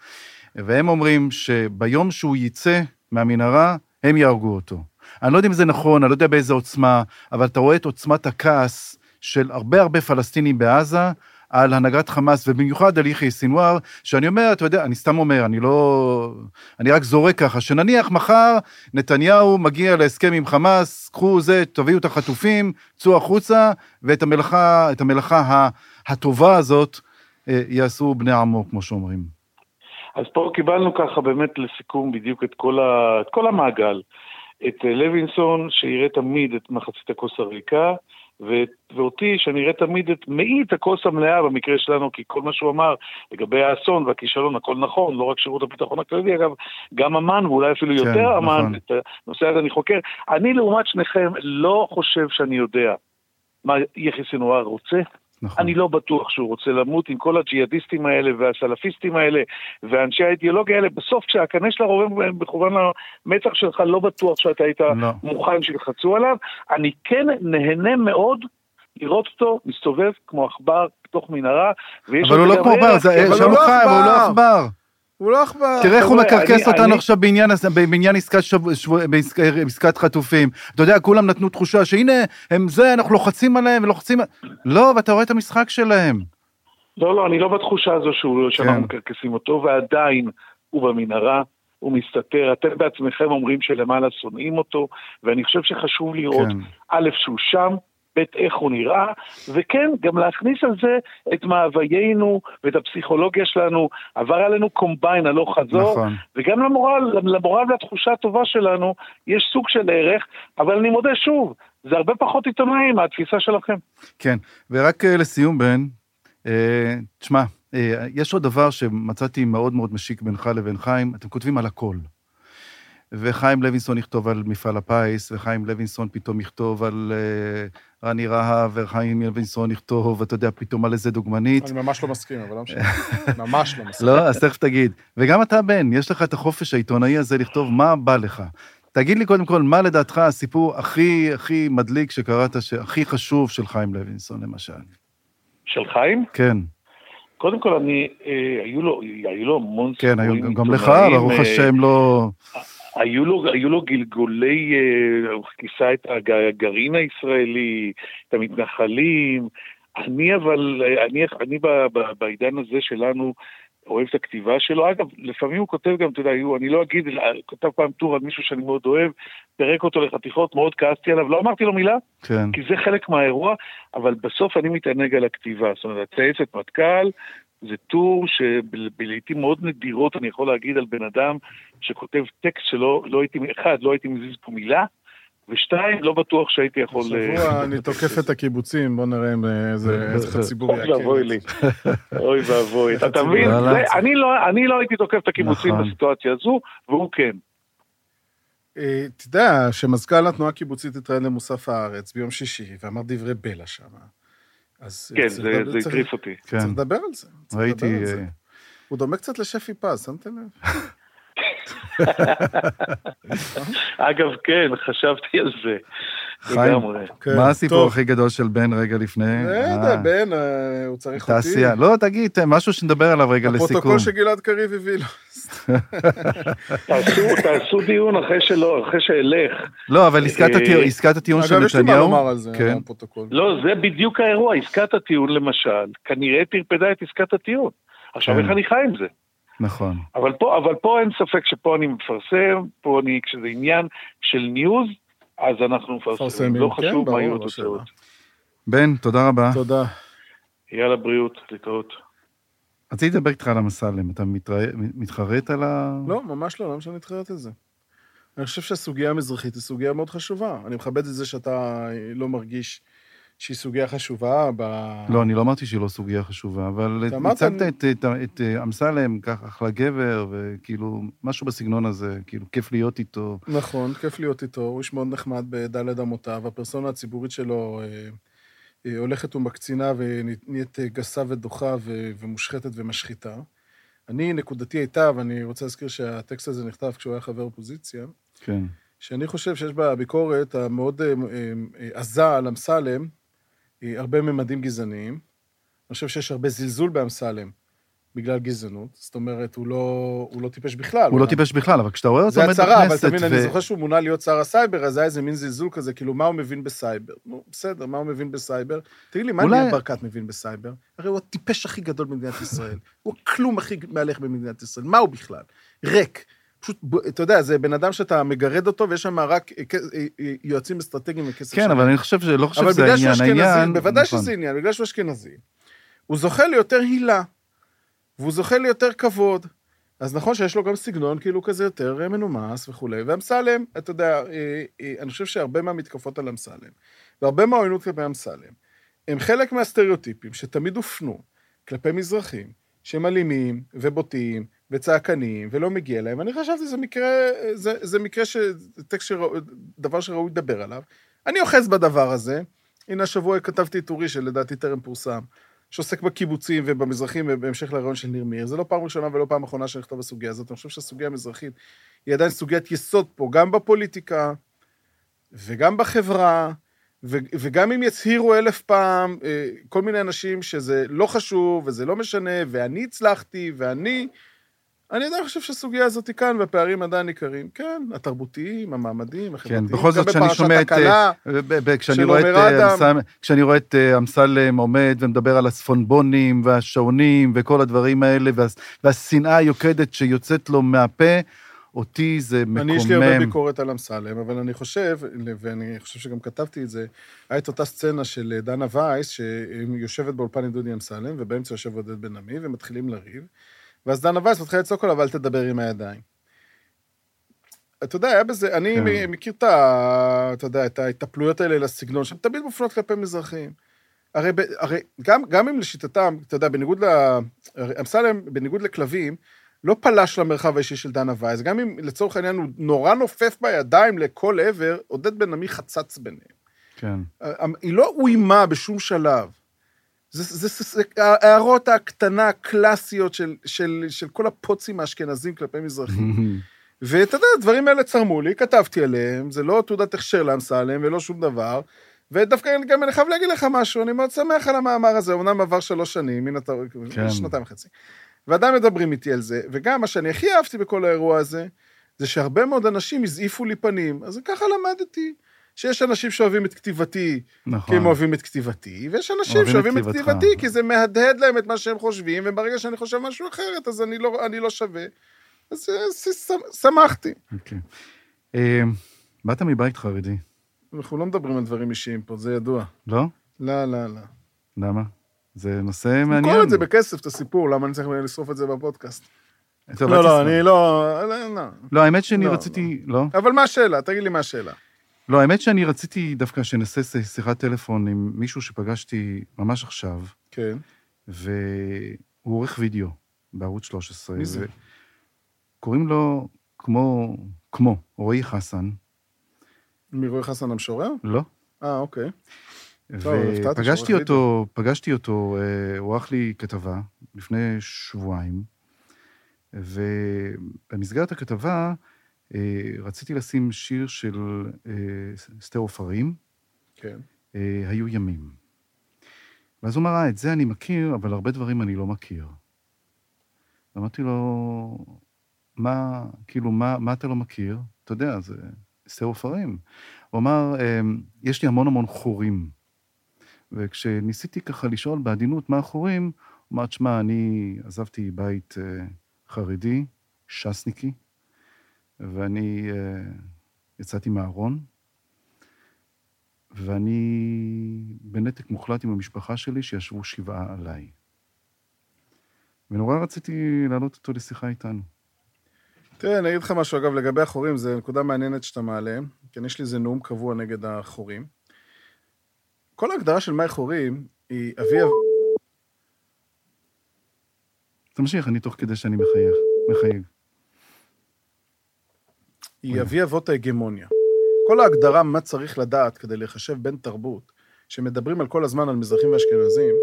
והם אומרים שביום שהוא יצא מהמנהרה, הם יהרגו אותו. אני לא יודע אם זה נכון, אני לא יודע באיזה עוצמה, אבל אתה רואה את עוצמת הכעס של הרבה הרבה פלסטינים בעזה, על הנהגת חמאס, ובמיוחד על יחיא סינואר, שאני אומר, אתה יודע, אני סתם אומר, אני לא... אני רק זורק ככה, שנניח מחר נתניהו מגיע להסכם עם חמאס, קחו זה, תביאו את החטופים, צאו החוצה, ואת המלאכה, המלאכה הטובה הזאת אה, יעשו בני עמו, כמו שאומרים. אז פה קיבלנו ככה באמת לסיכום בדיוק את כל, ה... את כל המעגל. את לוינסון, שיראה תמיד את מחצית הכוס הריקה, ו- ואותי, שאני אראה תמיד את מאית הכוס המלאה במקרה שלנו, כי כל מה שהוא אמר לגבי האסון והכישלון, הכל נכון, לא רק שירות הביטחון הכללי, אגב, גם אמ"ן, ואולי אפילו כן, יותר אמ"ן, נכון. את הנושא הזה אני חוקר. אני, לעומת שניכם, לא חושב שאני יודע מה יחיא סנוואר רוצה. נכון. אני לא בטוח שהוא רוצה למות עם כל הג'יהאדיסטים האלה והסלפיסטים האלה ואנשי האידיאולוגיה האלה. בסוף כשהקנה של הרובה מכוון למצח שלך, לא בטוח שאתה היית לא. מוכן שילחצו עליו. אני כן נהנה מאוד לראות אותו מסתובב כמו עכבר בתוך מנהרה. ויש אבל הוא לא כמו עכבר, זה שלום לא חיים, הוא לא עכבר. הוא לא עכבר. תראה איך הוא מקרקס אותנו עכשיו בעניין בעניין עסקת חטופים. אתה יודע, כולם נתנו תחושה שהנה, הם זה, אנחנו לוחצים עליהם ולוחצים... לא, ואתה רואה את המשחק שלהם. לא, לא, אני לא בתחושה הזו שהוא, שאנחנו כן. מקרקסים אותו, ועדיין הוא במנהרה, הוא מסתתר. אתם בעצמכם אומרים שלמעלה שונאים אותו, ואני חושב שחשוב לראות, כן. א', שהוא שם, ב', איך הוא נראה, וכן, גם להכניס על זה את מאוויינו ואת הפסיכולוגיה שלנו. עבר עלינו קומביין הלוך חזור, נכון. וגם למורל, למורל והתחושה הטובה שלנו, יש סוג של ערך, אבל אני מודה שוב, זה הרבה פחות עיתונאי מהתפיסה שלכם. כן, ורק אה, לסיום, בן, אה, תשמע, אה, יש עוד דבר שמצאתי מאוד מאוד משיק בינך לבין חיים, אתם כותבים על הכל. וחיים לוינסון יכתוב על מפעל הפיס, וחיים לוינסון פתאום יכתוב על אה, רני רהב, וחיים לוינסון יכתוב, אתה יודע, פתאום על איזה דוגמנית. אני ממש לא מסכים, אבל לא משנה. ממש לא מסכים. לא, אז תכף תגיד. וגם אתה, בן, יש לך את החופש העיתונאי הזה לכתוב מה בא לך. תגיד לי קודם כל, מה לדעתך הסיפור הכי הכי מדליק שקראת, הכי חשוב של חיים לוינסון, למשל? של חיים? כן, קודם כל, אני, אה, היו לו, היו לו המון כן, היו- סיפורים גם לך, עיתונאיים, ברוך אה, השם, לא... היו לו, היו לו גלגולי, אה, הוא כיסה את הג- הגרעין הישראלי, את המתנחלים. אני אבל, אה, אני, אני בעידן הזה שלנו אוהב את הכתיבה שלו. אגב, לפעמים הוא כותב גם, אתה יודע, אני לא אגיד, אלא כתב פעם טור על מישהו שאני מאוד אוהב, פירק אותו לחתיכות, מאוד כעסתי עליו, לא אמרתי לו מילה, כן, כי זה חלק מהאירוע, אבל בסוף אני מתענג על הכתיבה. זאת אומרת, הצייצת מטכ"ל זה טור שבלעיתים מאוד נדירות אני יכול להגיד על בן אדם שכותב טקסט שלא לא הייתי, אחד, לא הייתי מזיז פה מילה, ושתיים, לא בטוח שהייתי יכול... אה, השבוע אני תוקף את הקיבוצים, בוא נראה אם אה, איזה הציבור אוי יעכל. ואבוי לי. אוי ואבוי. אתה מבין? אני לא- אני לא הייתי תוקף את הקיבוצים נכון. בסיטואציה הזו, והוא כן. אה, אתה יודע, שמזכ"ל התנועה הקיבוצית התראיין למוסף הארץ ביום שישי, ואמר דברי בלע שם. אז כן, זה הטריף אותי. כן. צריך לדבר על זה. ראיתי... לדבר על זה. אה, הוא דומה קצת לשפי פז, שמתם לב? אגב, כן, חשבתי על זה. חיים. כן, מה הסיפור טוב. הכי גדול של בן רגע לפני? לא אה, יודע, בן, אה, הוא צריך אותי. תעשייה. לא, תגיד, משהו שנדבר עליו רגע לסיכום. הפרוטוקול שגלעד קריב הביא לו. תעשו, תעשו דיון אחרי שלא, אחרי שאלך. לא, אבל עסקת אה, הטיעון- עסקת הטיעון של אגב, יש לי מה נתניהו... לומר על זה, כן. הפרוטוקול. לא, זה בדיוק האירוע, עסקת הטיעון למשל, כנראה טרפדה את עסקת הטיעון. עכשיו, כן. איך אני חי עם זה? נכון. אבל פה, אבל פה אין ספק שפה אני מפרסם, פה אני, כשזה עניין של ניוז, אז אנחנו מפרסמים. לא כן, חשוב מה יהיו לא התוצאות. בן, תודה רבה. תודה. יאללה, בריאות, להתראות. רציתי לדבר איתך על אמסלם, אתה מתרא- מתחרט על ה... לא, ממש לא, למה שאני מתחרט על זה? אני חושב שהסוגיה המזרחית היא סוגיה מאוד חשובה. אני מכבד את זה שאתה לא מרגיש שהיא סוגיה חשובה ב... לא, אני לא אמרתי שהיא לא סוגיה חשובה, אבל הצגת את- את- את אה, אמסלם ככה אחלה גבר, וכאילו, משהו בסגנון הזה, כאילו, כיף להיות איתו. נכון, כיף להיות איתו, הוא איש מאוד נחמד בדלת אמותיו, הפרסונה הציבורית שלו אה, אה, הולכת ומקצינה ונהיית אה, גסה ודוחה ו- ומושחתת ומשחיתה. אני, נקודתי הייתה, ואני רוצה להזכיר שהטקסט הזה נכתב כשהוא היה חבר אופוזיציה, כן. שאני חושב שיש בביקורת המאוד אה, עזה על אמסלם הרבה ממדים גזעניים. אני חושב שיש הרבה זלזול באמסלם בגלל גזענות. זאת אומרת, הוא לא, הוא לא טיפש בכלל. הוא לא טיפש בכלל, אבל כשאתה רואה אותו זה עומד הצהרה, אבל בכנסת, תבין, אני ו- זוכר שהוא מונה להיות שר הסייבר, אז היה איזה מין זלזול כזה, כאילו, מה הוא מבין בסייבר? נו, בסדר, מה הוא מבין בסייבר? תגיד לי, מה אולי- ניר ברקת מבין בסייבר? הרי הוא הטיפש הכי גדול במדינת ישראל. הוא הכלום הכי מהלך במדינת ישראל. מה הוא בכלל? ריק. פשוט, אתה יודע, זה בן אדם שאתה מגרד אותו, ויש שם רק אה, אה, אה, יועצים אסטרטגיים וכסף כן, אבל אני חושב שלא חושב אבל שזה בגלל שהוא העניין. אשכנזי, העניין... בוודאי נכון. שזה עניין, בגלל שהוא אשכנזי. הוא זוכה ליותר הילה, והוא זוכה ליותר כבוד. אז נכון שיש לו גם סגנון כאילו כזה יותר מנומס וכולי. ואמסלם, אתה יודע, אני חושב שהרבה מהמתקפות על אמסלם, והרבה מהעוינות כלפי אמסלם, הם חלק מהסטריאוטיפים שתמיד הופנו כלפי מזרחים, שהם אלימים ובוטים וצעקניים ולא מגיע להם. אני חשבתי שזה מקרה, זה, זה מקרה ש... טקסט שראו, דבר שראוי לדבר עליו. אני אוחז בדבר הזה. הנה השבוע כתבתי טורי שלדעתי טרם פורסם, שעוסק בקיבוצים ובמזרחים בהמשך לרעיון של ניר מאיר. זה לא פעם ראשונה ולא פעם אחרונה שאני נכתוב בסוגיה הזאת. אני חושב שהסוגיה המזרחית היא עדיין סוגיית יסוד פה, גם בפוליטיקה וגם בחברה, ו- וגם אם יצהירו אלף פעם אה, כל מיני אנשים שזה לא חשוב וזה לא משנה, ואני הצלחתי, ואני... אני עדיין חושב שהסוגיה הזאת היא כאן, והפערים עדיין ניכרים. כן, התרבותיים, המעמדיים, החברתיים. כן, בכל זאת, כשאני שומע את... כשאני רואה אה, אדם. אמסלם- כשאני רואה את אה, אמסלם עומד ומדבר על הצפונבונים והשעונים וכל הדברים האלה, וה- והשנאה היוקדת שיוצאת לו מהפה, אותי זה מקומם. אני, יש לי הרבה ביקורת על אמסלם, אבל אני חושב, ואני חושב שגם כתבתי את זה, היה את אותה סצנה של דנה וייס, שיושבת באולפן עם דודי אמסלם, ובאמצע יושב עודד בן עמי, ומתחילים לריב, ואז דנה וייס מתחילה לצעוק עליו, אל תדבר עם הידיים. אתה יודע, היה בזה, אני כן. מכיר את ה... אתה יודע, את ההתנפלויות האלה לסגנון, שהן תמיד מופנות כלפי מזרחים. הרי, הרי גם, גם אם לשיטתם, אתה יודע, בניגוד ל... אמסלם, בניגוד לכלבים, לא פלש למרחב האישי של דנה וייס. גם אם לצורך העניין הוא נורא נופף בידיים לכל עבר, עודד בן עמי חצץ ביניהם. כן. היא לא אוימה בשום שלב. זה, זה, זה, זה ההערות הקטנה הקלאסיות של, של, של כל הפוצים האשכנזים כלפי מזרחים. ואתה יודע, הדברים האלה צרמו לי, כתבתי עליהם, זה לא תעודת הכשר לאמסלם ולא שום דבר. ודווקא גם אני חייב להגיד לך משהו, אני מאוד שמח על המאמר הזה, אמנם עבר שלוש שנים, הנה אתה, כן. שנתיים וחצי. ועדיין מדברים איתי על זה, וגם מה שאני הכי אהבתי בכל האירוע הזה, זה שהרבה מאוד אנשים הזעיפו לי פנים, אז ככה למדתי. שיש אנשים שאוהבים את כתיבתי, נכון. כי הם אוהבים את כתיבתי, ויש אנשים אוהבים את שאוהבים את כתיבתך. כתיבתי, כי זה מהדהד להם את מה שהם חושבים, וברגע שאני חושב משהו אחרת, אז אני לא, אני לא שווה. אז שמחתי. אוקיי. אה, באת מבית חרדי, אנחנו לא מדברים על דברים אישיים פה, זה ידוע. לא? לא, לא, לא. למה? זה נושא מעניין. נמכור את זה בכסף, את הסיפור, למה אני צריך לשרוף את זה בפודקאסט? לא, לא. אני לא... לא, לא. לא, האמת שאני לא, רציתי... לא? אבל מה השאלה? תגיד לי מה השאלה. לא, האמת שאני רציתי דווקא שנעשה שיחת טלפון עם מישהו שפגשתי ממש עכשיו, כן. והוא עורך וידאו בערוץ 13. מי זה? קוראים לו כמו, כמו, רועי חסן, מרועי חסן המשורר? לא? אה, אוקיי. ופגשתי אותו, פגשתי אותו, אה, הוא ערך לי כתבה לפני שבועיים, ובמסגרת הכתבה רציתי לשים שיר של אה, אסתר עופרים, כן. אה, היו ימים. ואז הוא אמר, אה, את זה אני מכיר, אבל הרבה דברים אני לא מכיר. אמרתי לו, מה, כאילו, מה, מה אתה לא מכיר? אתה יודע, זה אסתר עופרים. הוא אמר, "אמ, יש לי המון המון חורים. וכשניסיתי ככה לשאול בעדינות מה החורים, הוא אמר, תשמע, אני עזבתי בית אה, חרדי, ש"סניקי, ואני אה, יצאתי מהארון, ואני בנתק מוחלט עם המשפחה שלי, שישבו שבעה עליי. ונורא רציתי להעלות אותו לשיחה איתנו. תראה, אני אגיד לך משהו, אגב, לגבי החורים, זו נקודה מעניינת שאתה מעלה, כן, יש לי איזה נאום קבוע נגד החורים. כל ההגדרה של מהי חורים היא אבי... תמשיך, אני תוך כדי שאני מחייך, מחייג. היא אבי אבות ההגמוניה. כל ההגדרה מה צריך לדעת כדי לחשב בין תרבות, שמדברים על כל הזמן על מזרחים ואשכנזים,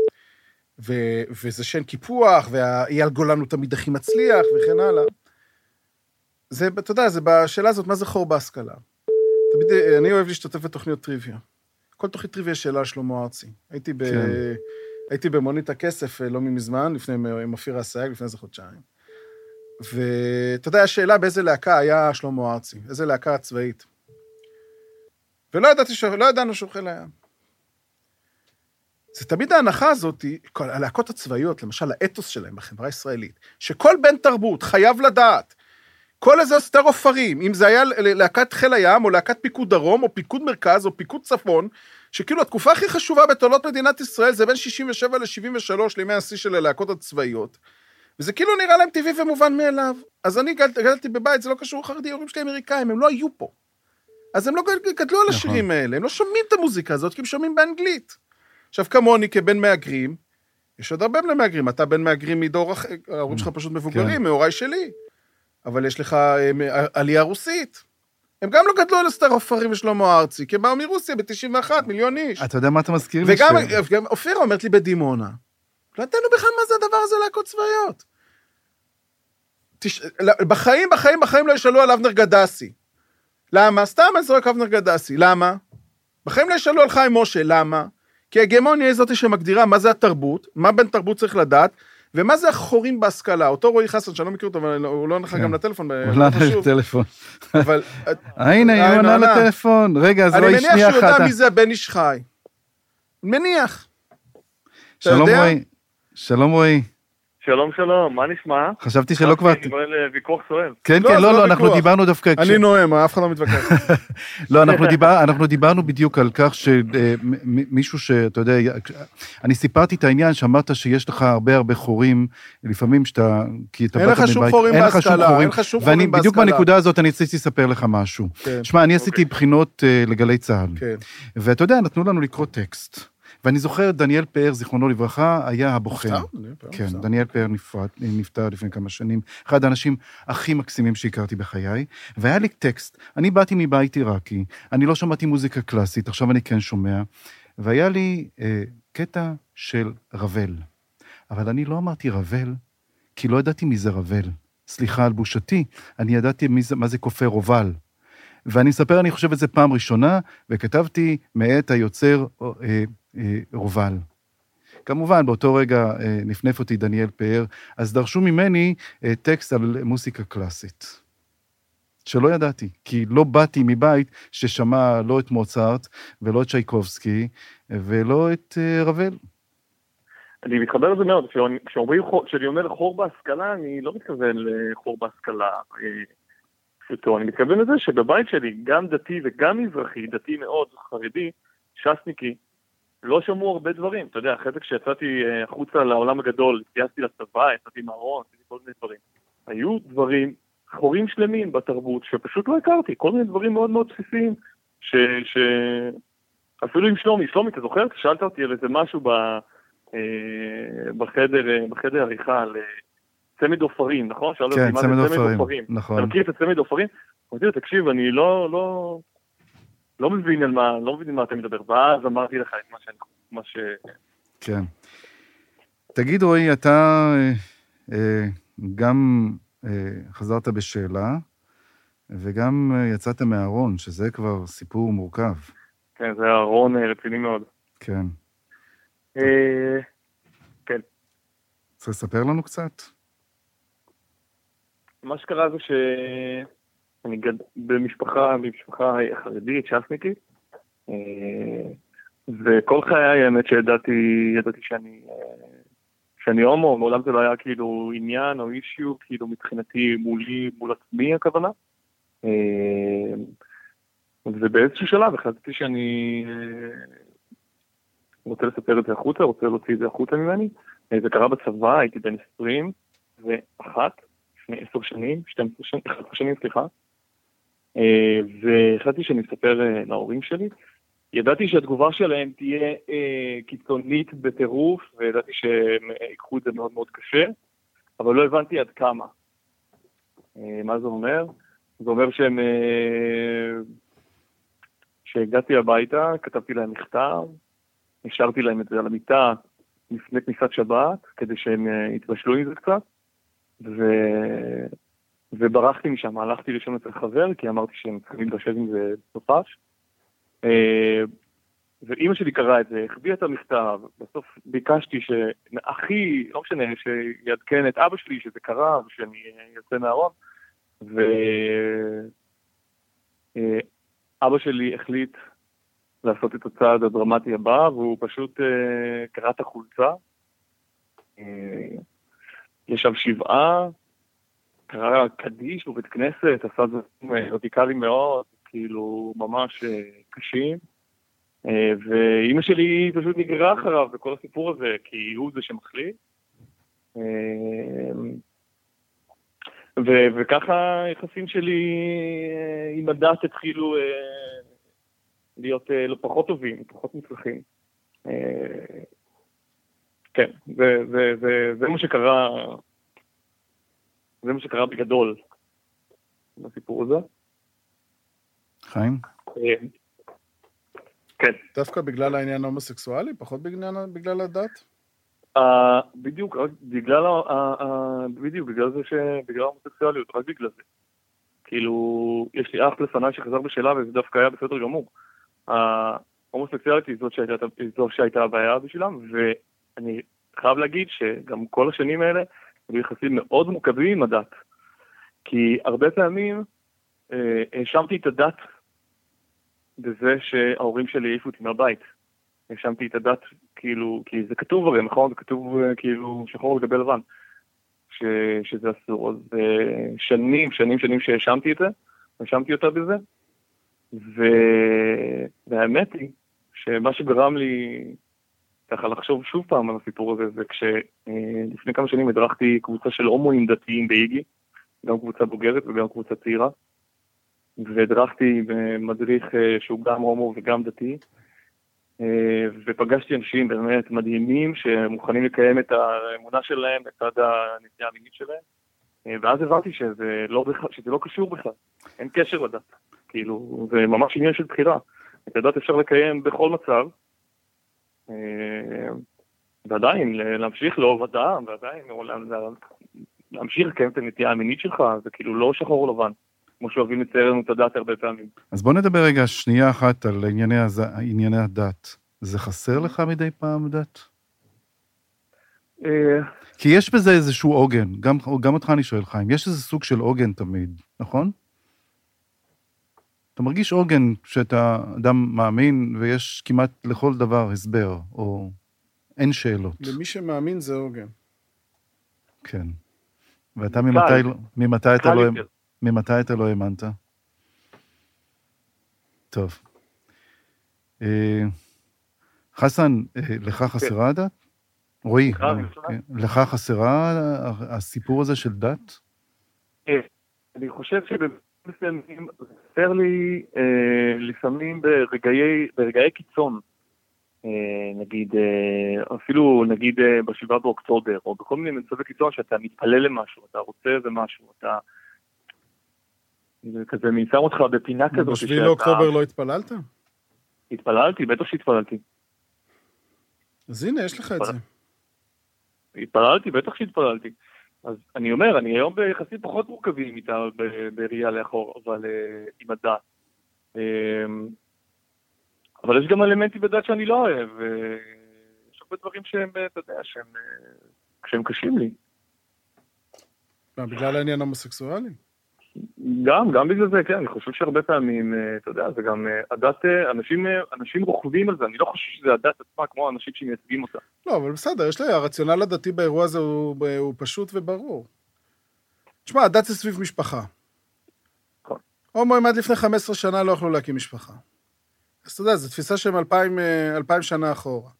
ו- וזה שאין קיפוח, ואייל גולן הוא תמיד הכי מצליח, וכן הלאה. זה, אתה יודע, זה בשאלה הזאת, מה זה חור בהשכלה? תמיד, אני אוהב להשתתף בתוכניות טריוויה. כל תוכנית טריוויה יש שאלה על שלמה ארצי. הייתי, ב... כן. הייתי במונית הכסף אה, לא מזמן, לפני, עם אופירה אסייג, לפני איזה חודשיים. ואתה יודע, השאלה באיזה להקה היה שלמה ארצי, איזה להקה צבאית. ולא ידעתי, ש... לא ידענו שהוא חיל הים. זה תמיד ההנחה הזאת, כל הלהקות הצבאיות, למשל האתוס שלהם בחברה הישראלית, שכל בן תרבות חייב לדעת, כל איזה אסתר עופרים, אם זה היה להקת חיל הים, או להקת פיקוד דרום, או פיקוד מרכז, או פיקוד צפון, שכאילו התקופה הכי חשובה בתולדות מדינת ישראל זה בין 67 ל-73 לימי השיא של הלהקות הצבאיות. וזה כאילו נראה להם טבעי ומובן מאליו. אז אני גדל, גדלתי בבית, זה לא קשור לחרדי, ההורים שלי אמריקאים, הם לא היו פה. אז הם לא גדלו על נכון. השירים האלה, הם לא שומעים את המוזיקה הזאת, כי הם שומעים באנגלית. עכשיו, כמוני, כבן מהגרים, יש עוד הרבה בני מהגרים, אתה בן מהגרים מדור אחר, ההורים שלך פשוט מבוגרים, כן. מהוריי שלי. אבל יש לך אה, מ- עלייה רוסית. הם גם לא גדלו על אסתר עופרים ושלמה ארצי, כי הם באו מרוסיה ב-91, מיליון איש. אתה יודע מה אתה מזכיר לי? וגם גם אופירה אומרת לי בדימונה, לא ידענו בכלל מה זה הדבר הזה להקות צבאיות. תש... בחיים, בחיים, בחיים לא ישאלו על אבנר גדסי. למה? סתם אני זורק אבנר גדסי. למה? בחיים לא ישאלו על חיים משה. למה? כי ההגמוניה היא זאת שמגדירה מה זה התרבות, מה בן תרבות צריך לדעת, ומה זה החורים בהשכלה. אותו רועי חסן, שאני לא מכיר אותו, אבל הוא לא עונה לך כן. גם לטלפון, הוא לא לא חשוב. לטלפון. אבל אה, הנה, אה, היא עונה עונה. לטלפון. רגע, אז אני רועי, מניח שנייה שהוא יודע אחת. מי זה הבן איש חי. מניח. שלום? רועי. שלום רועי. שלום שלום, מה נשמע? חשתי שלא כבר... חשבתי כבר לוויכוח סוער. כן, לא, כן, לא, לא לא, אנחנו ויכוח. דיברנו דווקא... אני נואם, אף אחד לא מתווכח. לא, אנחנו, דיבר, אנחנו דיברנו בדיוק על כך שמישהו שאתה יודע, אני סיפרתי את העניין שאמרת שיש לך הרבה הרבה חורים, לפעמים שאתה, כי אתה באת מבית- אין לך שום בהשכלה, חורים. אין לך שום בדיוק בהשכלה. בנקודה הזאת אני רציתי לספר לך משהו. כן, שמע, אני עשיתי בחינות אה, לגלי צה"ל, כן. ואתה יודע, נתנו לנו לקרוא טקסט. ואני זוכר, דניאל פאר, זיכרונו לברכה, היה הבוחן. אני פעם כן. דניאל פאר נפרד, נפטר לפני כמה שנים, אחד האנשים הכי מקסימים שהכרתי בחיי, והיה לי טקסט, אני באתי מבית עיראקי, אני לא שמעתי מוזיקה קלאסית, עכשיו אני כן שומע, והיה לי אה, קטע של רבל. אבל אני לא אמרתי רבל, כי לא ידעתי מי זה רבל. סליחה על בושתי, אני ידעתי מי זה, מה זה כופר רובל. ואני מספר, אני חושב את זה פעם ראשונה, וכתבתי מאת היוצר אה, רובל. כמובן, באותו רגע אה, נפנף אותי דניאל פאר, אז דרשו ממני אה, טקסט על מוסיקה קלאסית. שלא ידעתי, כי לא באתי מבית ששמע לא את מוצרט ולא את צ'ייקובסקי ולא את אה, רבל. אני מתחבר לזה מאוד, כשאומרים- כשאני אומר חור בהשכלה, אני לא מתכוון לחור בהשכלה. אה, פשוטו, אני מתכוון לזה שבבית שלי, גם דתי וגם מזרחי, דתי מאוד, חרדי, ש"סניקי, לא שמעו הרבה דברים. אתה יודע, אחרי זה כשיצאתי אה, החוצה לעולם הגדול, התגייסתי לצבא, יצאתי מהארון, עשיתי כל מיני דברים. היו דברים, חורים שלמים בתרבות, שפשוט לא הכרתי, כל מיני דברים מאוד מאוד בסיסיים, ש... ש... אפילו עם שלומי, שלומי, אתה זוכר? שאלת אותי על איזה משהו ב... אה, בחדר, אה, בחדר עריכה על צמד עופרים, נכון? כן, צמד עופרים, עופרים. אתה נכון. מכיר את הצמד עופרים? אמרתי לו, תקשיב, אני לא, לא, לא מבין על מה, לא מבין מה אתה מדבר. ואז אמרתי לך את מה שאני, מה ש... כן. תגיד, רועי, אתה אה, אה, גם אה, חזרת בשאלה, וגם אה, יצאת מהארון, שזה כבר סיפור מורכב. כן, זה ארון אה, רציני מאוד. כן. אה, רוצה לספר לנו קצת? מה שקרה זה שאני גד... במשפחה, במשפחה חרדית, ש"סניקית, אה, וכל חיי האמת שידעתי, ידעתי שאני, אה, שאני הומו, מעולם זה לא היה כאילו עניין או אישיו, כאילו מבחינתי מולי, מול עצמי הכוונה. אה, ובאיזשהו שלב החלטתי שאני רוצה לספר את זה החוצה, רוצה להוציא את זה החוצה ממני. זה קרה בצבא, הייתי בן 21, לפני עשר שנים, 12 שנים, 11 שנים, סליחה. אה, והחלטתי שאני אספר אה, להורים שלי. ידעתי שהתגובה שלהם תהיה אה, קיצונית בטירוף, וידעתי שהם ייקחו את זה מאוד מאוד קשה, אבל לא הבנתי עד כמה. מה זה אומר? זה אומר שהם... כשהגעתי הביתה, כתבתי להם מכתב, השארתי להם את זה על המיטה לפני כניסת שבת, כדי שהם יתבשלו עם זה קצת, ו... וברחתי משם, הלכתי לישון אצל חבר, כי אמרתי שהם צריכים להתבשל עם זה בסופש. אה, ואימא שלי קראה את זה, החביאה את המכתב, בסוף ביקשתי שאחי, לא משנה, שיעדכן את אבא שלי שזה קרה ושאני אה, יוצא מהארון, ואבא שלי החליט לעשות את הצעד הדרמטי הבא, והוא פשוט אה, קרע את החולצה. אה, ישב שבעה, קרא קדיש בבית כנסת, עשה דברים אה, רדיקליים מאוד, כאילו ממש אה, קשים. אה, ואימא שלי פשוט נגררה אחריו בכל הסיפור הזה, כי הוא זה שמחליט. ו- וככה היחסים שלי עם הדת התחילו להיות לא פחות טובים, פחות מוצלחים. אה, כן, זה, זה, זה, זה מה שקרה, זה מה שקרה בגדול בסיפור הזה. חיים? אה, כן. דווקא בגלל העניין ההומוסקסואלי, פחות בגלל, בגלל הדת? Uh, בדיוק, רק בגלל, ה- ה- ה- בדיוק, בגלל זה ש... בגלל ההומוסקסואליות, רק בגלל זה. כאילו, יש לי אח לפניי שחזר בשאלה וזה דווקא היה בסדר גמור. ההומוסקסואלית היא זאת שהייתה, היא זאת שהייתה הבעיה בשבילם, ואני חייב להגיד שגם כל השנים האלה היו יחסים מאוד מורכבים עם הדת. כי הרבה פעמים אה, האשמתי את הדת בזה שההורים שלי העיפו אותי מהבית. האשמתי את הדת, כאילו, כי זה כתוב הרי, נכון? זה כתוב אה, כאילו שחור על לבן, ש, שזה אסור. אז אה, שנים, שנים, שנים שהאשמתי את זה, האשמתי אותה בזה, ו... והאמת היא שמה שגרם לי ככה לחשוב שוב פעם על הסיפור הזה, זה כשלפני כמה שנים הדרכתי קבוצה של הומואים דתיים באיגי, גם קבוצה בוגרת וגם קבוצה צעירה, והדרכתי במדריך אה, שהוא גם הומו וגם דתי, אה, ופגשתי אנשים באמת מדהימים שמוכנים לקיים את האמונה שלהם לצד הנטייה המינית שלהם, אה, ואז הבנתי שזה לא, שזה לא קשור בכלל, אין קשר לדת, כאילו, זה ממש עניין של בחירה. את הדת אפשר לקיים בכל מצב, אה, ועדיין ל- להמשיך לאהוב אדם, ועדיין להמשיך לקיים את הנטייה המינית שלך, זה כאילו לא שחור לבן, כמו שאוהבים לצייר לנו את הדת הרבה פעמים. אז בוא נדבר רגע שנייה אחת על ענייני, הז... ענייני הדת. זה חסר לך מדי פעם דת? אה, כי יש בזה איזשהו עוגן, גם, גם אותך אני שואל, חיים, יש איזה סוג של עוגן תמיד, נכון? אתה מרגיש עוגן שאתה אדם מאמין ויש כמעט לכל דבר הסבר, או אין שאלות. למי שמאמין זה עוגן. כן. ואתה ממתי, לא- ממתי, אתה לא. ממתי אתה לא האמנת? טוב. אה, חסן, אה, לך חסרה הדת? רועי, לך אה, חסרה? כן. חסרה הסיפור הזה של דת? אה, אני חושב שבמסוימים חסר לי אה, לפעמים ברגעי, ברגעי קיצון, אה, נגיד, אה, אפילו נגיד אה, בשבעה באוקטובר, או בכל מיני מצבי קיצון שאתה מתפלל למשהו, אתה רוצה איזה משהו, אתה... זה כזה שם אותך בפינה כזאת. בשביל שאתה- לאוקטובר לא התפללת? התפללתי, בטח שהתפללתי. אז הנה, יש לך את זה. התפללתי, בטח שהתפללתי. אז אני אומר, אני היום ביחסים פחות מורכבים איתה בראייה לאחור, אבל אה, עם הדת. אה, אבל יש גם אלמנטים בדת שאני לא אוהב, ויש הרבה דברים שהם, אה, אתה יודע, שהם, אה, שהם קשים לי. מה, בגלל העניין ההומוסקסואלי? גם, גם בגלל זה, כן, אני חושב שהרבה פעמים, אה, אתה יודע, זה גם אה, הדת, אה, אנשים, אנשים רוכבים על זה, אני לא חושב שזה הדת עצמה כמו האנשים שמייצגים אותה. לא, אבל בסדר, יש לי, הרציונל הדתי באירוע הזה הוא, הוא פשוט וברור. תשמע, הדת זה סביב משפחה. נכון. הומואים עד לפני 15 שנה לא יכלו להקים משפחה. אז אתה יודע, זו תפיסה שהם אלפיים, אה, אלפיים שנה אחורה.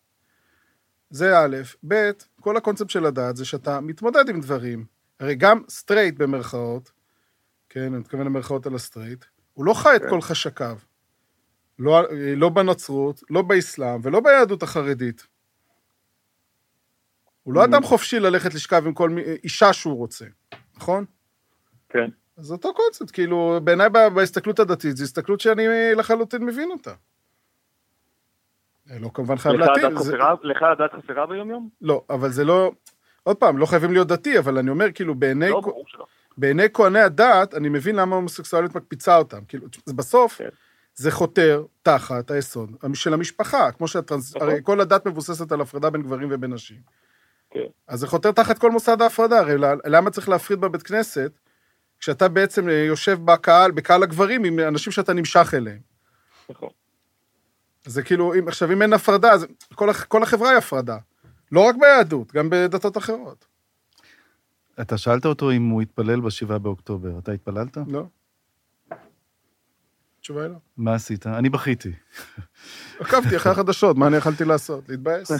זה א', ב', כל הקונספט של הדת זה שאתה מתמודד עם דברים. הרי גם סטרייט במרכאות, כן, אני מתכוון למרכאות על הסטרייט, הוא לא חי את כן. כל חשקיו. לא, לא בנצרות, לא באסלאם ולא ביהדות החרדית. הוא לא Mhm. אדם חופשי ללכת לשכב עם כל אישה שהוא רוצה, נכון? כן. אז זה אותו קונספט, כאילו, בעיניי בהסתכלות הדתית, זו הסתכלות שאני לחלוטין מבין אותה. אה, לא כמובן חייב לך להתאים. הדת זה- חסרה- לך הדת חסרה ביום-יום? לא, אבל זה לא... עוד פעם, לא חייבים להיות דתי, אבל אני אומר, כאילו, בעיני, לא, ברור שלא. בעיני כהני הדת, אני מבין למה ההומוסקסואליות מקפיצה אותם. כאילו, בסוף, כן. זה חותר תחת היסוד של המשפחה, כמו שהטרנס... נכון. הרי כל הדת מבוססת על הפרדה בין גברים ובין נשים. כן. אז זה חותר תחת כל מוסד ההפרדה, הרי למה צריך להפריד בבית כנסת, כשאתה בעצם אה, יושב בקהל, בקהל הגברים, עם אנשים שאתה נמשך אליהם. נכון. זה כאילו, אם, עכשיו, אם אין הפרדה, אז כל, כל החברה היא הפרדה. לא רק ביהדות, גם בדתות אחרות. אתה שאלת אותו אם הוא התפלל בשבעה באוקטובר. אתה התפללת? לא? התשובה היא לא. מה עשית? אני בכיתי. עקבתי אחרי החדשות, מה אני יכלתי לעשות? להתבאס?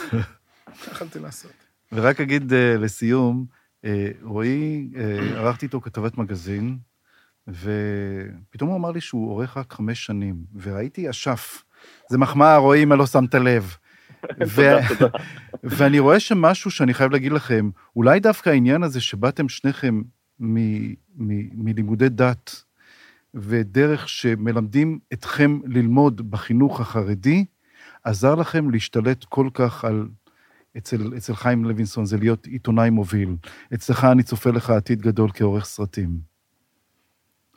יכלתי לעשות? ורק אגיד uh, לסיום, uh, רועי, uh, ערכתי איתו כתבת מגזין, ופתאום הוא אמר לי שהוא עורך רק חמש שנים, וראיתי אשף. זה מחמאה, רועי, אם לא שמת לב. ואני רואה שמשהו שאני חייב להגיד לכם, אולי דווקא העניין הזה שבאתם שניכם. מלימודי דת, ודרך שמלמדים אתכם ללמוד בחינוך החרדי, עזר לכם להשתלט כל כך על... אצל, אצל חיים לוינסון זה להיות עיתונאי מוביל. אצלך אני צופה לך עתיד גדול כעורך סרטים.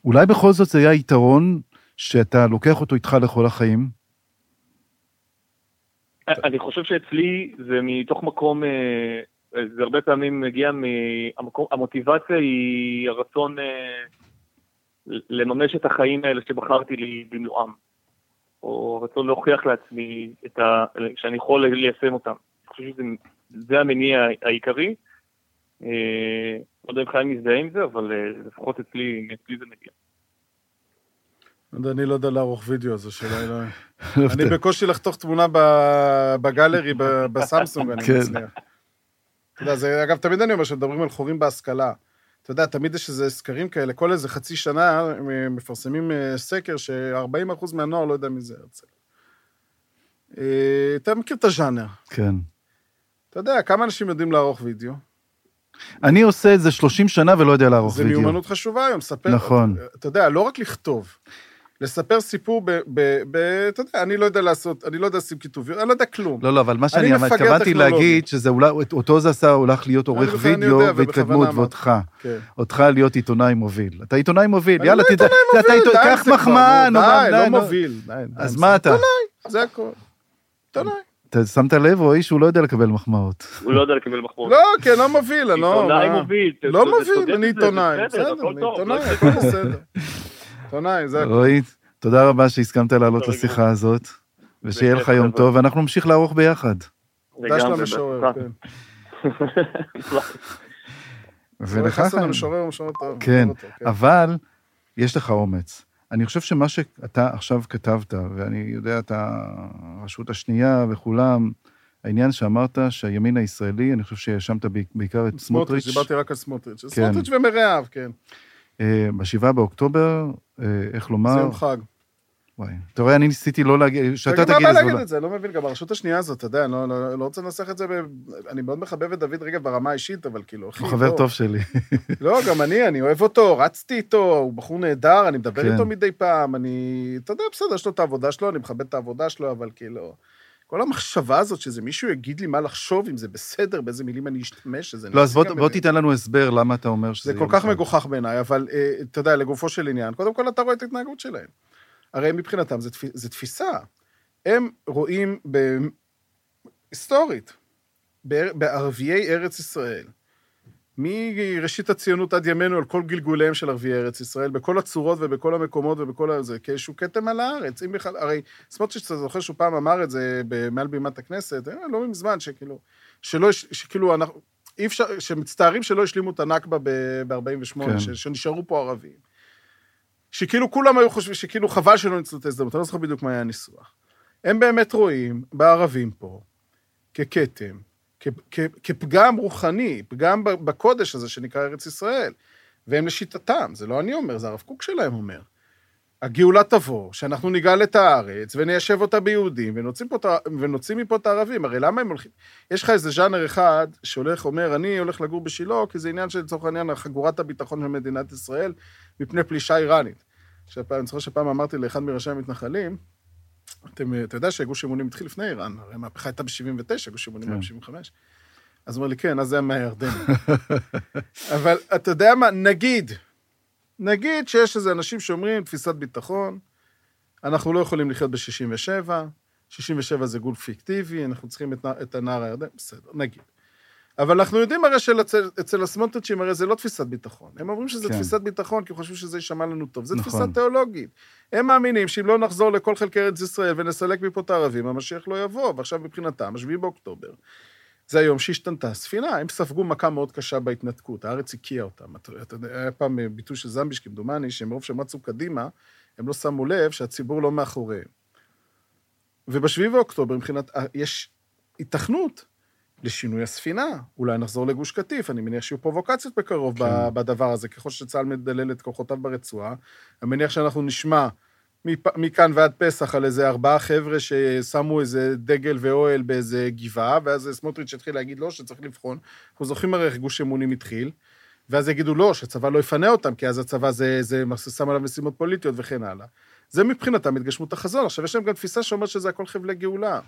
אולי בכל זאת זה היה יתרון שאתה לוקח אותו איתך לכל החיים? אני חושב שאצלי זה מתוך מקום, אה, זה הרבה פעמים מגיע מהמקום, המוטיבציה היא הרצון אה, לממש את החיים האלה שבחרתי לי במלואם, או הרצון להוכיח לעצמי ה, שאני יכול ליישם אותם. אני חושב שזה המניע העיקרי. אה, לא יודע אם חיים מזדהה עם זה, אבל לפחות אצלי, אצלי זה מגיע. אני לא יודע לערוך וידאו, זו שאלה לא... אני בקושי לחתוך תמונה בגלרי, בסמסונג, אני כן. מצליח. אתה יודע, זה, אגב, תמיד אני אומר שמדברים על חורים בהשכלה. אתה יודע, תמיד יש איזה סקרים כאלה, כל איזה חצי שנה מפרסמים אה, סקר ש-40% מהנוער לא יודע מי זה הרצל. אה, אתה מכיר את הז'אנר. כן. אתה יודע, כמה אנשים יודעים לערוך וידאו? אני עושה את זה 30 שנה ולא יודע לערוך זה וידאו. מיומנות חשובה היום, ספר. נכון. אתה יודע, לא רק לכתוב, לספר סיפור ב... ב, ב אתה יודע, אני לא יודע לעשות, אני לא יודע לשים כיתוביות, אני לא יודע כלום. לא, לא, אבל מה שאני אני אמר- מפגר התכוונתי. להגיד, שזה אולי, אותו זה עשה, הולך להיות עורך אני וידאו והתקדמות, אמרתי. ואותך. כן. אותך להיות עיתונאי מוביל. אתה עיתונאי מוביל, אני יאללה, לא תדע, אתה די, עיתונאי, עם קח זה כבר, מחמאה, נו, די, לא. מוביל. אז מה. אתה? עיתונאי, זה הכל. עיתונאי. אתה שמת לב, רועי, שהוא לא יודע לקבל מחמאות. הוא לא יודע לקבל מחמאות. לא, כן, לא מוביל, אני לא... עיתונאי? מוביל. לא מוביל, אני עיתונאי. בסדר, אני עיתונאי, לא הכל בסדר. עיתונאי, זה הכל. רועי, תודה רבה שהסכמת לעלות לשיחה הזאת, ושיהיה לך יום. טוב, ואנחנו נמשיך לערוך ביחד. תודה של לגמרי, המשורר, בהצלחה. כן. ולך, חסן. המשורר הוא משורר טוב. כן, אבל יש לך אומץ. אני חושב שמה שאתה עכשיו כתבת, ואני יודע, אתה הרשות השנייה וכולם, העניין שאמרת שהימין הישראלי, אני חושב שהאשמת בעיק- בעיקר את סמוטריץ', סמוטריץ', דיברתי רק על סמוטריץ'. כן. סמוטריץ' ומרעיו, כן. אה, בשבעה באוקטובר, אה, איך זה לומר, יום חג. וואי, אתה רואה, אני ניסיתי לא להגיד, שאתה מה תגיד את זה, להגיד אולי- את זה? לא מבין, גם הרשות השנייה הזאת, אתה יודע, אני לא- לא לא רוצה לנסח את זה, ב- אני מאוד מחבב את דוד רגב ברמה האישית, אבל כאילו, אחי, הוא חבר לא. טוב שלי. לא, גם אני, אני אוהב אותו, רצתי איתו, הוא בחור נהדר, אני מדבר כן. איתו מדי פעם, אני... אתה יודע, בסדר, יש לו את העבודה שלו, אני מכבד את העבודה שלו, אבל כאילו... כל המחשבה הזאת שזה מישהו יגיד לי מה לחשוב, אם זה בסדר, באיזה מילים אני אשתמש, שזה... לא, אז בוא- בוא. תיתן לנו הסבר למה אתה אומר שזה זה כל כך. מגוחך בעיניי, אבל אה, אתה יודע, לגופו של עניין, קודם כל אתה רואה את ההתנהגות שלהם. הרי מבחינתם זה, תפ- זה תפיסה. הם רואים ב... היסטורית, בער- בערביי ארץ ישראל, מראשית הציונות עד ימינו, על כל גלגוליהם של ערביי ארץ ישראל, בכל הצורות ובכל המקומות ובכל הזה, כאיזשהו כתם על הארץ. אם בכלל, הרי סמוטריץ', אתה זוכר שהוא פעם אמר את זה מעל בימת הכנסת, אה, לא מזמן, שכאילו, שלא, שכאילו, אנחנו, אי אפשר, שמצטערים שלא השלימו את הנכבה ב-48, כן. כן. שנשארו פה ערבים. שכאילו כולם היו חושבים, שכאילו חבל שלא ניצלו את ההזדמנות, אני לא זוכר בדיוק מה היה הניסוח. הם באמת רואים בערבים פה ככתם, כפגם רוחני, פגם בקודש הזה שנקרא ארץ ישראל. והם לשיטתם, זה לא אני אומר, זה הרב קוק שלהם אומר. הגאולה תבוא, שאנחנו נגאל את הארץ וניישב אותה ביהודים ונוציא מפה את הערבים. הרי למה הם הולכים... יש לך איזה ז'אנר אחד שהולך, אומר, אני הולך לגור בשילה, כי זה עניין של, לצורך העניין, חגורת הביטחון של מדינת ישראל מפני פלישה איראנית. שפעם, אני זוכר שפעם אמרתי לאחד מראשי המתנחלים, אתם, אתה יודע שגוש אמונים התחיל לפני איראן, הרי המהפכה הייתה ב-79, גוש אמונים כן. היה ב-75. אז הוא אומר לי, כן, אז זה היה מהירדן. אבל אתה יודע מה, נגיד, נגיד שיש איזה אנשים שאומרים, תפיסת ביטחון, אנחנו לא יכולים לחיות ב-67, 67 זה גבול פיקטיבי, אנחנו צריכים את, את הנער הירדן, בסדר, נגיד. אבל אנחנו יודעים הרי שאצל הסמוטריצ'ים הרי זה לא תפיסת ביטחון. הם אומרים שזה כן. תפיסת ביטחון, כי הם חושבים שזה יישמע לנו טוב. זו נכון. תפיסה תיאולוגית. הם מאמינים שאם לא נחזור לכל חלקי ארץ ישראל ונסלק מפה את הערבים, המשיח לא יבוא. ועכשיו מבחינתם, השביעי באוקטובר, זה היום שהשתנתה הספינה. הם ספגו מכה מאוד קשה בהתנתקות, הארץ הקיאה אותם. היה פעם ביטוי של זמביש, כמדומני, שמרוב שהם רצו קדימה, הם לא שמו לב שהציבור לא מאחוריהם. ובשביעי באוקטובר, מבחינת, יש היתכנות לשינוי הספינה, אולי נחזור לגוש קטיף, אני מניח שיהיו פרובוקציות בקרוב כן. בדבר הזה, ככל שצה"ל מדלל את כוחותיו ברצועה. אני מניח שאנחנו נשמע מכאן ועד פסח על איזה ארבעה חבר'ה ששמו איזה דגל ואוהל באיזה גבעה, ואז סמוטריץ' התחיל להגיד לא, שצריך לבחון. אנחנו זוכרים הרי איך גוש אמונים התחיל, ואז יגידו לא, שהצבא לא יפנה אותם, כי אז הצבא זה, זה שם עליו משימות פוליטיות וכן הלאה. זה מבחינתם התגשמות החזון. עכשיו, יש להם גם תפיסה שאומרת שזה הכל חבלי גאולה.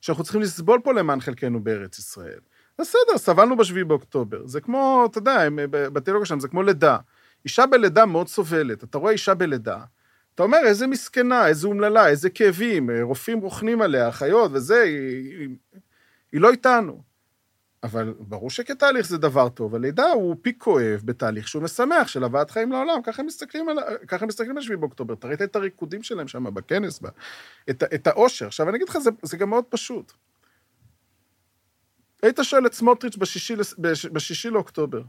שאנחנו צריכים לסבול פה למען חלקנו בארץ ישראל. בסדר, סבלנו בשביעי באוקטובר. זה כמו, אתה יודע, הם, ב- בתיאולוגיה שלהם, זה כמו לידה. אישה בלידה מאוד סובלת. אתה רואה אישה בלידה, אתה אומר, איזה מסכנה, איזה אומללה, איזה כאבים, רופאים רוכנים עליה, אחיות וזה, היא, היא, היא לא איתנו. אבל ברור שכתהליך זה דבר טוב, הלידה הוא פיק כואב בתהליך שהוא משמח של הבאת חיים לעולם, ככה הם מסתכלים על, ככה הם מסתכלים על 7 באוקטובר, אתה ראית את הריקודים שלהם שם בכנס, ב- את, את האושר. עכשיו, אני אגיד לך, זה, זה גם מאוד פשוט. היית שואל את סמוטריץ' בשישי, בשישי לאוקטובר,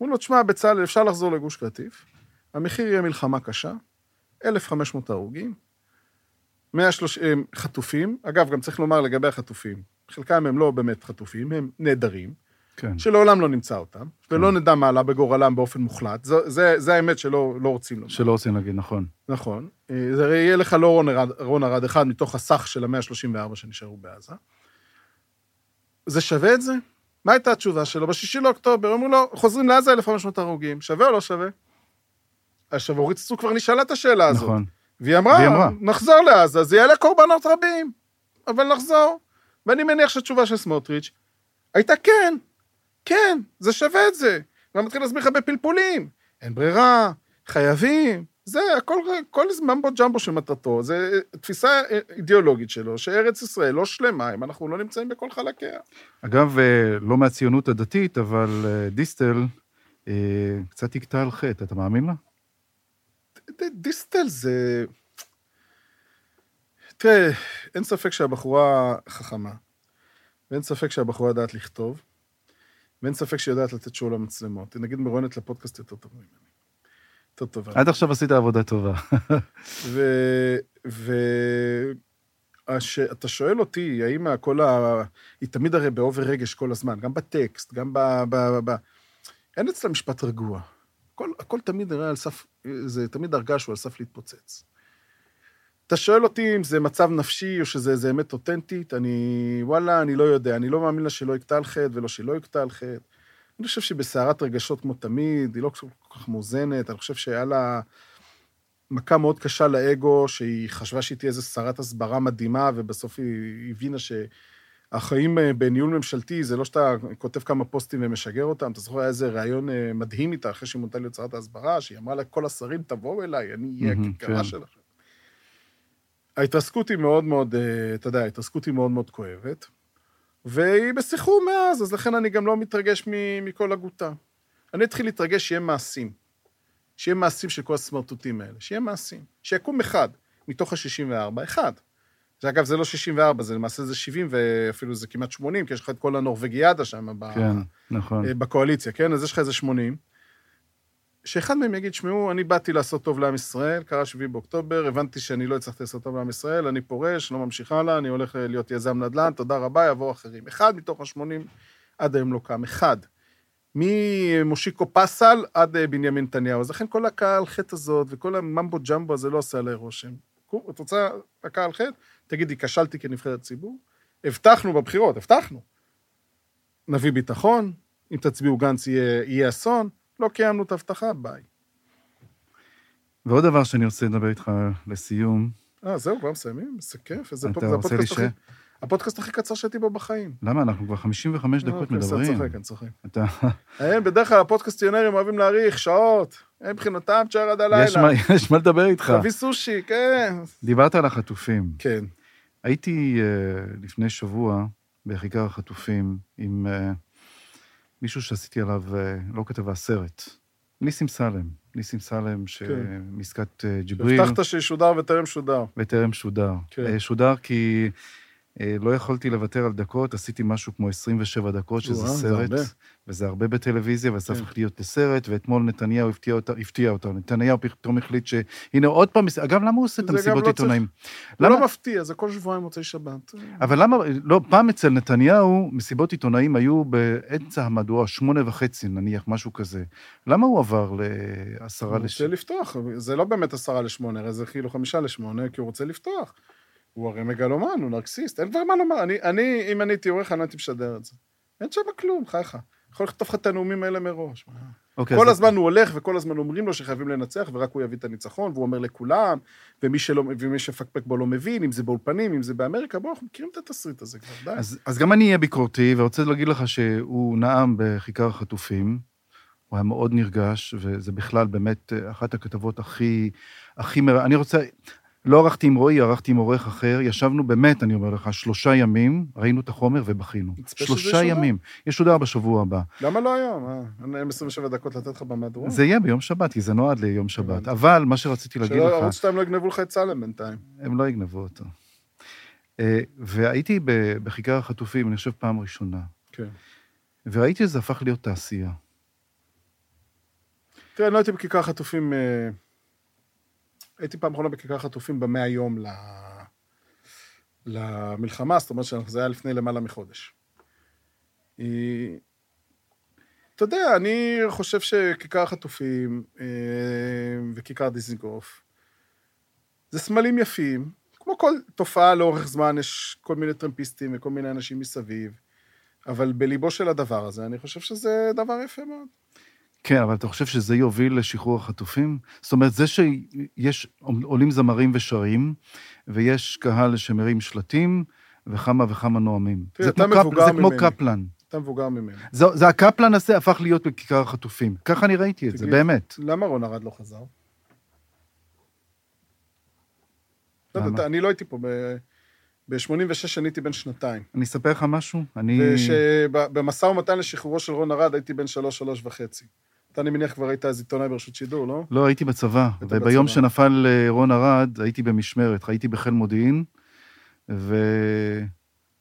אומרים לו, תשמע, בצלאל, אפשר לחזור לגוש קטיף, המחיר יהיה מלחמה קשה, 1,500 הרוגים, 130 חטופים, אגב, גם צריך לומר לגבי החטופים, חלקם הם לא באמת חטופים, הם נעדרים, כן. שלעולם לא נמצא אותם, ולא נדע מה עלה בגורלם באופן מוחלט. זה, זה, זה האמת שלא לא רוצים לומר. שלא רוצים להגיד, נכון. נכון. אה, זה הרי יהיה לך לא רון ארד, רון ארד אחד מתוך הסך של ה-134 שנשארו בעזה. זה שווה את זה? מה הייתה התשובה שלו? בשישי לאוקטובר, אמרו לו, חוזרים לעזה 1,500 הרוגים, שווה או לא שווה? עכשיו, אורית סטרוק כבר נשאלה את השאלה הזאת. נכון. והיא אמרה, והיא אמרה. נחזור לעזה, זה יעלה קורבנות רבים, אבל נחזור. ואני מניח שהתשובה של סמוטריץ' הייתה כן, כן, זה שווה את זה. ואני מתחיל להסביר לך בפלפולים. אין ברירה, חייבים, זה הכל, כל ממבו ג'מבו של מטרתו, זה תפיסה אידיאולוגית שלו, שארץ ישראל לא שלמה אם אנחנו לא נמצאים בכל חלקיה. אגב, אה, לא מהציונות הדתית, אבל אה, דיסטל אה, קצת יקטע על חטא, אתה מאמין לה? דיסטל זה... תראה, אין ספק שהבחורה חכמה, ואין ספק שהבחורה יודעת לכתוב, ואין ספק שהיא יודעת לתת שואו למצלמות. היא נגיד מרואיינת לפודקאסט יותר טוב ממני. יותר טובה. עד עכשיו עשית עבודה טובה. ו... ו... הש... אתה שואל אותי, האם כל ה... היא תמיד הרי באובר רגש כל הזמן, גם בטקסט, גם ב... ב... ב... אין אצלה משפט רגוע. הכל, הכל תמיד נראה על סף, זה תמיד הרגש שהוא על סף להתפוצץ. אתה שואל אותי אם זה מצב נפשי או שזה איזה אמת אותנטית, אני, וואלה, אני לא יודע, אני לא מאמין לה שלא יקטע על חטא ולא שלא על חטא. אני חושב שהיא בסערת רגשות כמו תמיד, היא לא כל כך מאוזנת, אני חושב שהיה לה מכה מאוד קשה לאגו, שהיא חשבה שהיא תהיה איזו שרת הסברה מדהימה, ובסוף היא הבינה שהחיים אה, בניהול ממשלתי זה לא שאתה כותב כמה פוסטים ומשגר אותם, אתה זוכר, היה איזה ראיון אה, מדהים איתה אחרי שהיא מונתה להיות שרת ההסברה, שהיא אמרה לכל השרים, תבואו אליי, אני אהיה הכיכרה כן. שלכם. ההתרסקות היא מאוד מאוד, אה, אתה יודע, ההתרסקות היא מאוד מאוד כואבת, והיא בסחרור מאז, אז לכן אני גם לא מתרגש מכל הגותה. אני אתחיל להתרגש שיהיה מעשים. שיהיה מעשים של כל הסמרטוטים האלה, שיהיה מעשים. שיקום אחד מתוך ה-64, אחד. זה, אגב, זה לא 64, זה למעשה זה 70, ואפילו זה כמעט 80, כי יש לך את כל הנורבגיאדה שם ב- כן, נכון. אה, בקואליציה, כן? אז יש לך איזה 80. שאחד מהם יגיד, שמעו, אני באתי לעשות טוב לעם ישראל, קרה 7 באוקטובר, הבנתי שאני לא הצלחתי לעשות טוב לעם ישראל, אני פורש, לא ממשיך הלאה, אני הולך אה, להיות יזם נדל"ן, תודה רבה, יבואו אחרים. אחד מתוך ה-80 עד היום לא קם, אחד. ממושיקו פסל עד אה, בנימין נתניהו. אז לכן כל הקהל חטא הזאת וכל הממבו ג'מבו הזה לא עושה עליי רושם. את רוצה הקהל חטא? תגידי, כשלתי כנבחרת ציבור? הבטחנו בבחירות, הבטחנו. נביא ביטחון, אם תצביעו גנץ יהיה, יהיה אסון, לא קיימנו את ההבטחה, ביי. ועוד דבר שאני רוצה לדבר איתך לסיום, אה, זהו, כבר מסיימים? איזה כיף, איזה אתה פוד- זה רוצה להישאר? הפודקאסט הכי קצר שהייתי בו בחיים. למה? אנחנו כבר 55 דקות אה, מדברים. אני צוחק, אני צוחק. אתה... בדרך כלל הפודקאסטיונרים אוהבים להאריך שעות. הם מבחינתם תשאר עד הלילה. יש מה- יש מה לדבר איתך. תביא סושי, כן. דיברת על החטופים. כן. הייתי אה, לפני שבוע בכיכר החטופים עם אה, מישהו שעשיתי עליו, אה, לא כתבה, סרט. ניסים סלם. ניסים סלם, שמעסקת אה, ג'יבריל, הבטחת שישודר וטרם שודר. וטרם שודר. כן. אה, שודר כי לא יכולתי לוותר על דקות, עשיתי משהו כמו 27 דקות, שזה וואו, זה סרט, הרבה. וזה הרבה בטלוויזיה, וזה כן. הפך להיות לסרט, ואתמול נתניהו הפתיע אותה, הפתיע אותה. נתניהו פתאום החליט שהנה עוד פעם, אגב, למה הוא עושה את המסיבות לא עיתונאים? זה למה- לא מפתיע, זה כל שבועיים מוצאי שבת. אבל למה, לא, פעם אצל נתניהו, מסיבות עיתונאים היו באמצע המהדורה, שמונה וחצי נניח, משהו כזה. למה הוא עבר לעשרה הוא לש... רוצה לפתוח, זה לא באמת עשרה לשמונה, הרי זה כאילו חמישה לשמונה, כי הוא רוצה לפתוח. הוא הרי מגלומן, הוא נרקסיסט, אין כבר מה לומר. אני, אני אם אני הייתי עורך, אני לא הייתי משדר את זה. אין שם כלום, חייך. יכול לכתוב לך את הנאומים האלה מראש. אוקיי, כל הזמן הוא הולך, וכל הזמן אומרים לו שחייבים לנצח, ורק הוא יביא את הניצחון, והוא אומר לכולם, ומי, שלא, ומי שפקפק בו לא מבין, אם זה באולפנים, אם זה באמריקה, בואו, אנחנו מכירים את התסריט הזה כבר, די. אז, אז גם אני אהיה ביקורתי, ורוצה להגיד לך שהוא נאם בכיכר החטופים. הוא היה מאוד נרגש, וזה בכלל באמת אה, אחת הכתבות הכי... הכי מר... אני רוצה... לא ערכתי עם רועי, ערכתי עם עורך אחר. ישבנו באמת, אני אומר לך, שלושה ימים, ראינו את החומר ובכינו. שלושה. ימים. ישודר בשבוע הבא. למה לא היום? אה, אין להם 27 דקות לתת לך במהדורה? זה יהיה ביום שבת, כי זה נועד ליום שבת. הבנתי. אבל מה שרציתי להגיד לך... ערוץ 2 לא יגנבו לך את סלם בינתיים. הם לא יגנבו אותו. אה, והייתי בכיכר החטופים, אני חושב, פעם ראשונה, כן. וראיתי שזה הפך להיות תעשייה. תראה, אני לא הייתי בכיכר החטופים... אה, הייתי פעם אחרונה בכיכר החטופים במאה יום ל... למלחמה, זאת אומרת שזה היה לפני למעלה מחודש. היא- אתה יודע, אני חושב שכיכר החטופים אה, וכיכר דיזנגוף זה סמלים יפים. כמו כל תופעה לאורך זמן, יש כל מיני טרמפיסטים וכל מיני אנשים מסביב, אבל בליבו של הדבר הזה, אני חושב שזה דבר יפה מאוד. כן, אבל אתה חושב שזה יוביל לשחרור החטופים? זאת אומרת, זה שיש, עולים זמרים ושרים, ויש קהל שמרים שלטים, וכמה וכמה נואמים. תראה, זה אתה מבוגר זה כמו ממני. קפלן. אתה מבוגר ממנו. זה, זה הקפלן הזה הפך להיות בכיכר החטופים. ככה אני ראיתי את זה, באמת. למה רון ארד לא חזר? לא למה? אני לא הייתי פה, ב-86 אני הייתי בן שנתיים. אני אספר לך משהו? אני... ושבמשא ומתן לשחרורו של רון ארד הייתי בן שלוש, שלוש וחצי. אתה, אני מניח, כבר היית אז עיתונאי ברשות שידור, לא? לא, הייתי בצבא, וביום בצבא. שנפל אה, רון ארד, הייתי במשמרת, הייתי בחיל מודיעין, ו...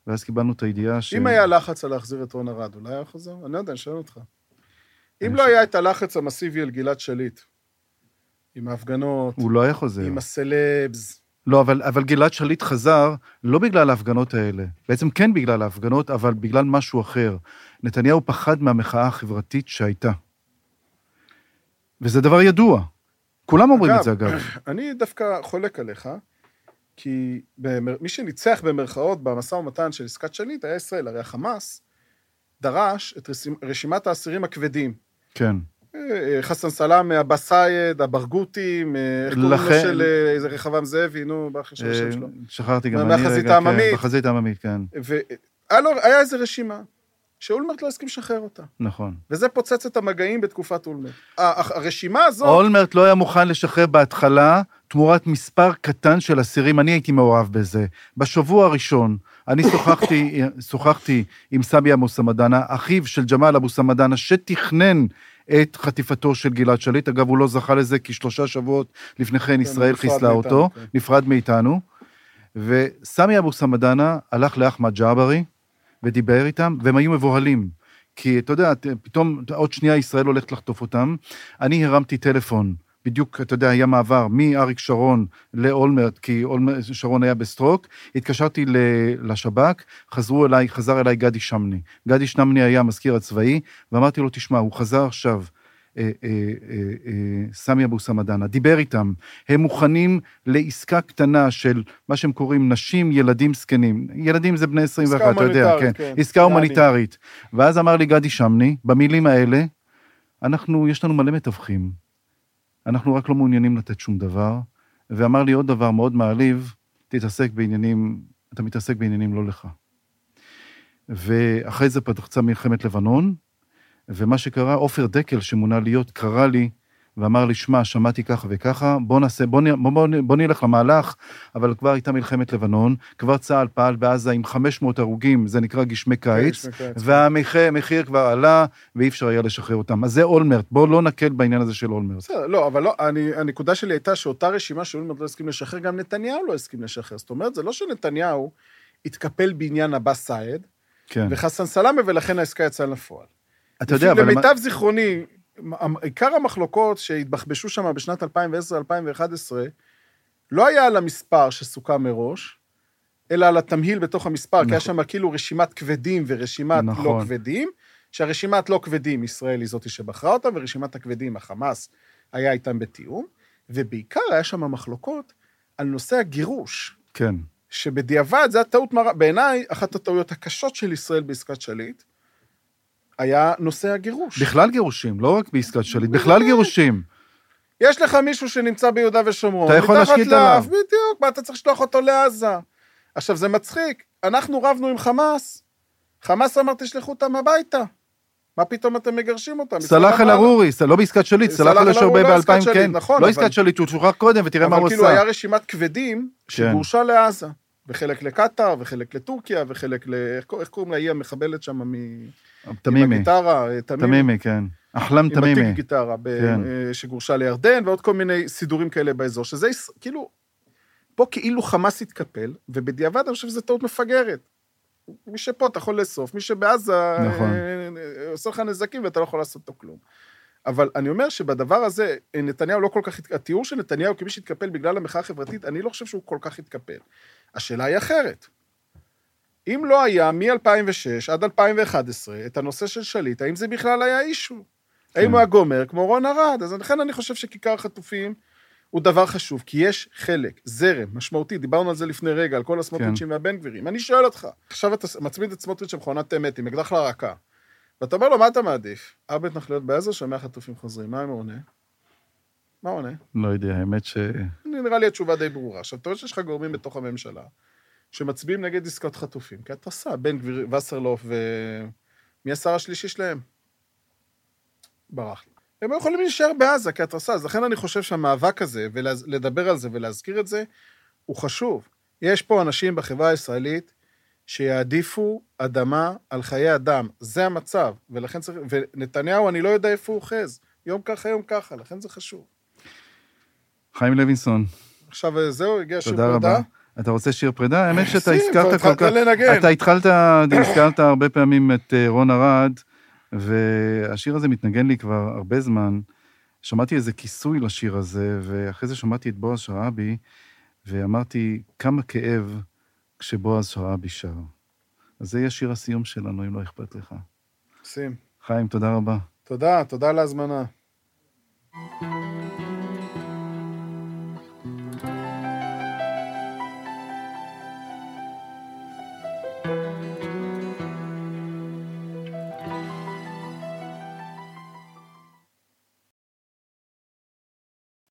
ואז קיבלנו את הידיעה ש... אם היה לחץ על להחזיר את רון ארד, אולי היה חוזר? אני לא יודע, אני שואל אותך. אם לא ש- היה את הלחץ המסיבי על גלעד שליט, עם ההפגנות, הוא לא היה חוזר. עם הסלבס, לא, אבל, אבל גלעד שליט חזר לא בגלל ההפגנות האלה. בעצם כן בגלל ההפגנות, אבל בגלל משהו אחר. נתניהו פחד מהמחאה החברתית שהייתה. וזה דבר ידוע. כולם אומרים אגב, את זה, אגב. אני דווקא חולק עליך, כי במר... מי שניצח במרכאות במשא ומתן של עסקת שליט היה ישראל, הרי החמאס דרש את רשימ... רשימת האסירים הכבדים. כן. אה, אה, חסן סלאמה, עבאס סייד, הברגותים, אה, איך קוראים לו של איזה רחבעם זאבי, נו, באחר של השם שלו. שכחתי גם אני רגע. כן, בחזית העממית, כן, והיה היה איזו רשימה, שאולמרט לא הסכים לשחרר אותה. נכון. וזה פוצץ את המגעים בתקופת אולמרט. הרשימה הזאת... אולמרט לא היה מוכן לשחרר בהתחלה תמורת מספר קטן של אסירים, אני הייתי מעורב בזה. בשבוע הראשון, אני שוחחתי, שוחחתי עם סמי אבו סמהדאנה, אחיו של ג'מאל אבו סמהדאנה, שתכנן את חטיפתו של גלעד שליט. אגב, הוא לא זכה לזה, כי שלושה שבועות לפני כן ישראל נפרד חיסלה מאיתנו, אותו, כן. נפרד מאיתנו. וסמי אבו סמהדאנה הלך לאחמד ג'עברי ודיבר איתם, והם היו מבוהלים. כי אתה יודע, פתאום עוד שנייה ישראל הולכת לחטוף אותם. אני הרמתי טלפון, בדיוק, אתה יודע, היה מעבר מאריק שרון לאולמרט, כי אולמרט, שרון היה ב stroke, התקשרתי לשב"כ, חזרו אליי, חזר אליי גדי שמני. גדי שמני היה המזכיר הצבאי, ואמרתי לו, תשמע, הוא חזר עכשיו. אה, אה, אה, סמי אבו סמדאנה, דיבר איתם, הם מוכנים לעסקה קטנה של מה שהם קוראים נשים, ילדים זקנים. ילדים זה בני 21, אתה יודע, כן. כן. עסקה. הומניטרית. ואז אמר לי גדי שמני, במילים האלה, אנחנו, יש לנו מלא מתווכים, אנחנו רק לא מעוניינים לתת שום דבר, ואמר לי עוד דבר מאוד מעליב, תתעסק בעניינים, אתה מתעסק בעניינים לא לך. ואחרי זה פתחצה מלחמת לבנון, ומה שקרה, עופר דקל, שמונה להיות, קרא לי ואמר לי, שמע, שמעתי ככה וככה, בוא נעשה, בוא, בוא, בוא, בוא נלך למהלך, אבל כבר הייתה מלחמת לבנון, כבר צה"ל פעל בעזה עם 500 הרוגים, זה נקרא גשמי קיץ, גשמי קיץ. והמחיר המחיר כבר עלה, ואי אפשר היה לשחרר אותם. אז זה אולמרט, בואו לא נקל בעניין הזה של אולמרט. בסדר, לא, אבל לא, אני, הנקודה שלי הייתה שאותה רשימה שאולמרט לא הסכים לשחרר, גם נתניהו לא הסכים לשחרר. זאת אומרת, זה לא שנתניהו התקפל בעניין עבאס סעד כן. וחסן סלאמה, ולכן העסקה יצאה לפועל. אתה יודע, אבל... למיטב זיכרוני, עיקר המחלוקות שהתבחבשו שם בשנת 2010-2011, לא היה על המספר שסוכם מראש, אלא על התמהיל בתוך המספר, כי היה נכון. שם כאילו רשימת כבדים ורשימת לא נכון. כבדים, שהרשימת לא כבדים, ישראל היא זאתי שבחרה אותם, ורשימת הכבדים, החמאס, היה איתם בתיאום, ובעיקר היה שם מחלוקות על נושא הגירוש, כן. שבדיעבד זו הטעות מרה, בעיניי, אחת הטעויות הקשות של ישראל בעסקת שליט, היה נושא הגירוש. בכלל גירושים, לא רק בעסקת שליט, בכלל גירושים. יש לך מישהו שנמצא ביהודה ושומרון, אתה יכול להשקיט עליו. בדיוק, מה אתה צריך לשלוח אותו לעזה? עכשיו, זה מצחיק, אנחנו רבנו עם חמאס, חמאס אמר, תשלחו אותם הביתה. מה פתאום אתם מגרשים אותם? סלאח אל-ערורי, לא בעסקת שליט, סלאח אל-ערורי לא עסקת ב-2000, שליט, כן. נכון, לא עסקת שליט, הוא שוחרר קודם, ותראה מה הוא אבל כאילו. היה רשימת כבדים שגורשה לעזה, וחלק לקטאר, וחלק לטורקיה, וחלק ל... איך קוראים לה? היא המחבלת שם מ... עם תמימי, הגיטרה, אה, תמימי. תמימי, כן. אחלם עם התיק תמימי. גיטרה, כן. אה, שגורשה לירדן, ועוד כל מיני סידורים כאלה באזור, שזה כאילו, פה כאילו חמאס התקפל, ובדיעבד אני חושב שזו טעות מפגרת. מי שפה אתה יכול לאסוף, מי שבעזה נכון. אה, אה, עושה לך נזקים ואתה לא יכול לעשות איתו כלום. אבל אני אומר שבדבר הזה, נתניהו לא כל כך, הת- התיאור של נתניהו כמי שהתקפל בגלל המחאה החברתית, אני לא חושב שהוא כל כך התקפל. השאלה היא אחרת. אם לא היה מ-2006 עד 2011 את הנושא של שליט, האם זה בכלל היה אישו? האם הוא היה גומר כמו רון ארד? אז לכן אני חושב שכיכר החטופים הוא דבר חשוב, כי יש חלק, זרם, משמעותי, דיברנו על זה לפני רגע, על כל הסמוטריצ'ים והבן גבירים. אני שואל אותך, עכשיו אתה מצמיד את סמוטריץ' למכונת אמת עם אקדח לרקה, ואתה אומר לו, מה אתה מעדיף? ארבע התנחלויות בעזה, שומע חטופים חוזרים, מה הוא עונה? מה עונה? לא יודע, האמת ש... נראה לי התשובה די ברורה. עכשיו, אתה רואה שיש לך גורמים בתוך הממשלה שמצביעים נגד עסקאות חטופים, עושה, בן גביר, וסרלוף ו... מי השר השלישי שלהם? ברח. הם לא יכולים להישאר בעזה כהתרסה, אז לכן אני חושב שהמאבק הזה, ולדבר על זה ולהזכיר את זה, הוא חשוב. יש פה אנשים בחברה הישראלית שיעדיפו אדמה על חיי אדם. זה המצב, ולכן צריך... ונתניהו, אני לא יודע איפה הוא אוחז. יום ככה, יום ככה, לכן זה חשוב. חיים לוינסון, עכשיו, זהו, הגיע שיר תודה. רבה. אתה רוצה שיר פרידה? האמת שאתה הזכרת כבר כל התחלת כך... לנגן. אתה התחלת, הזכרת הרבה פעמים את אה, רון ארד, והשיר הזה מתנגן לי כבר הרבה זמן. שמעתי איזה כיסוי לשיר הזה, ואחרי זה שמעתי את בועז שרעבי, ואמרתי, כמה כאב כשבועז שרעבי שר. אז זה יהיה שיר הסיום שלנו, אם לא אכפת לך. שים. חיים, תודה רבה. תודה, תודה על ההזמנה.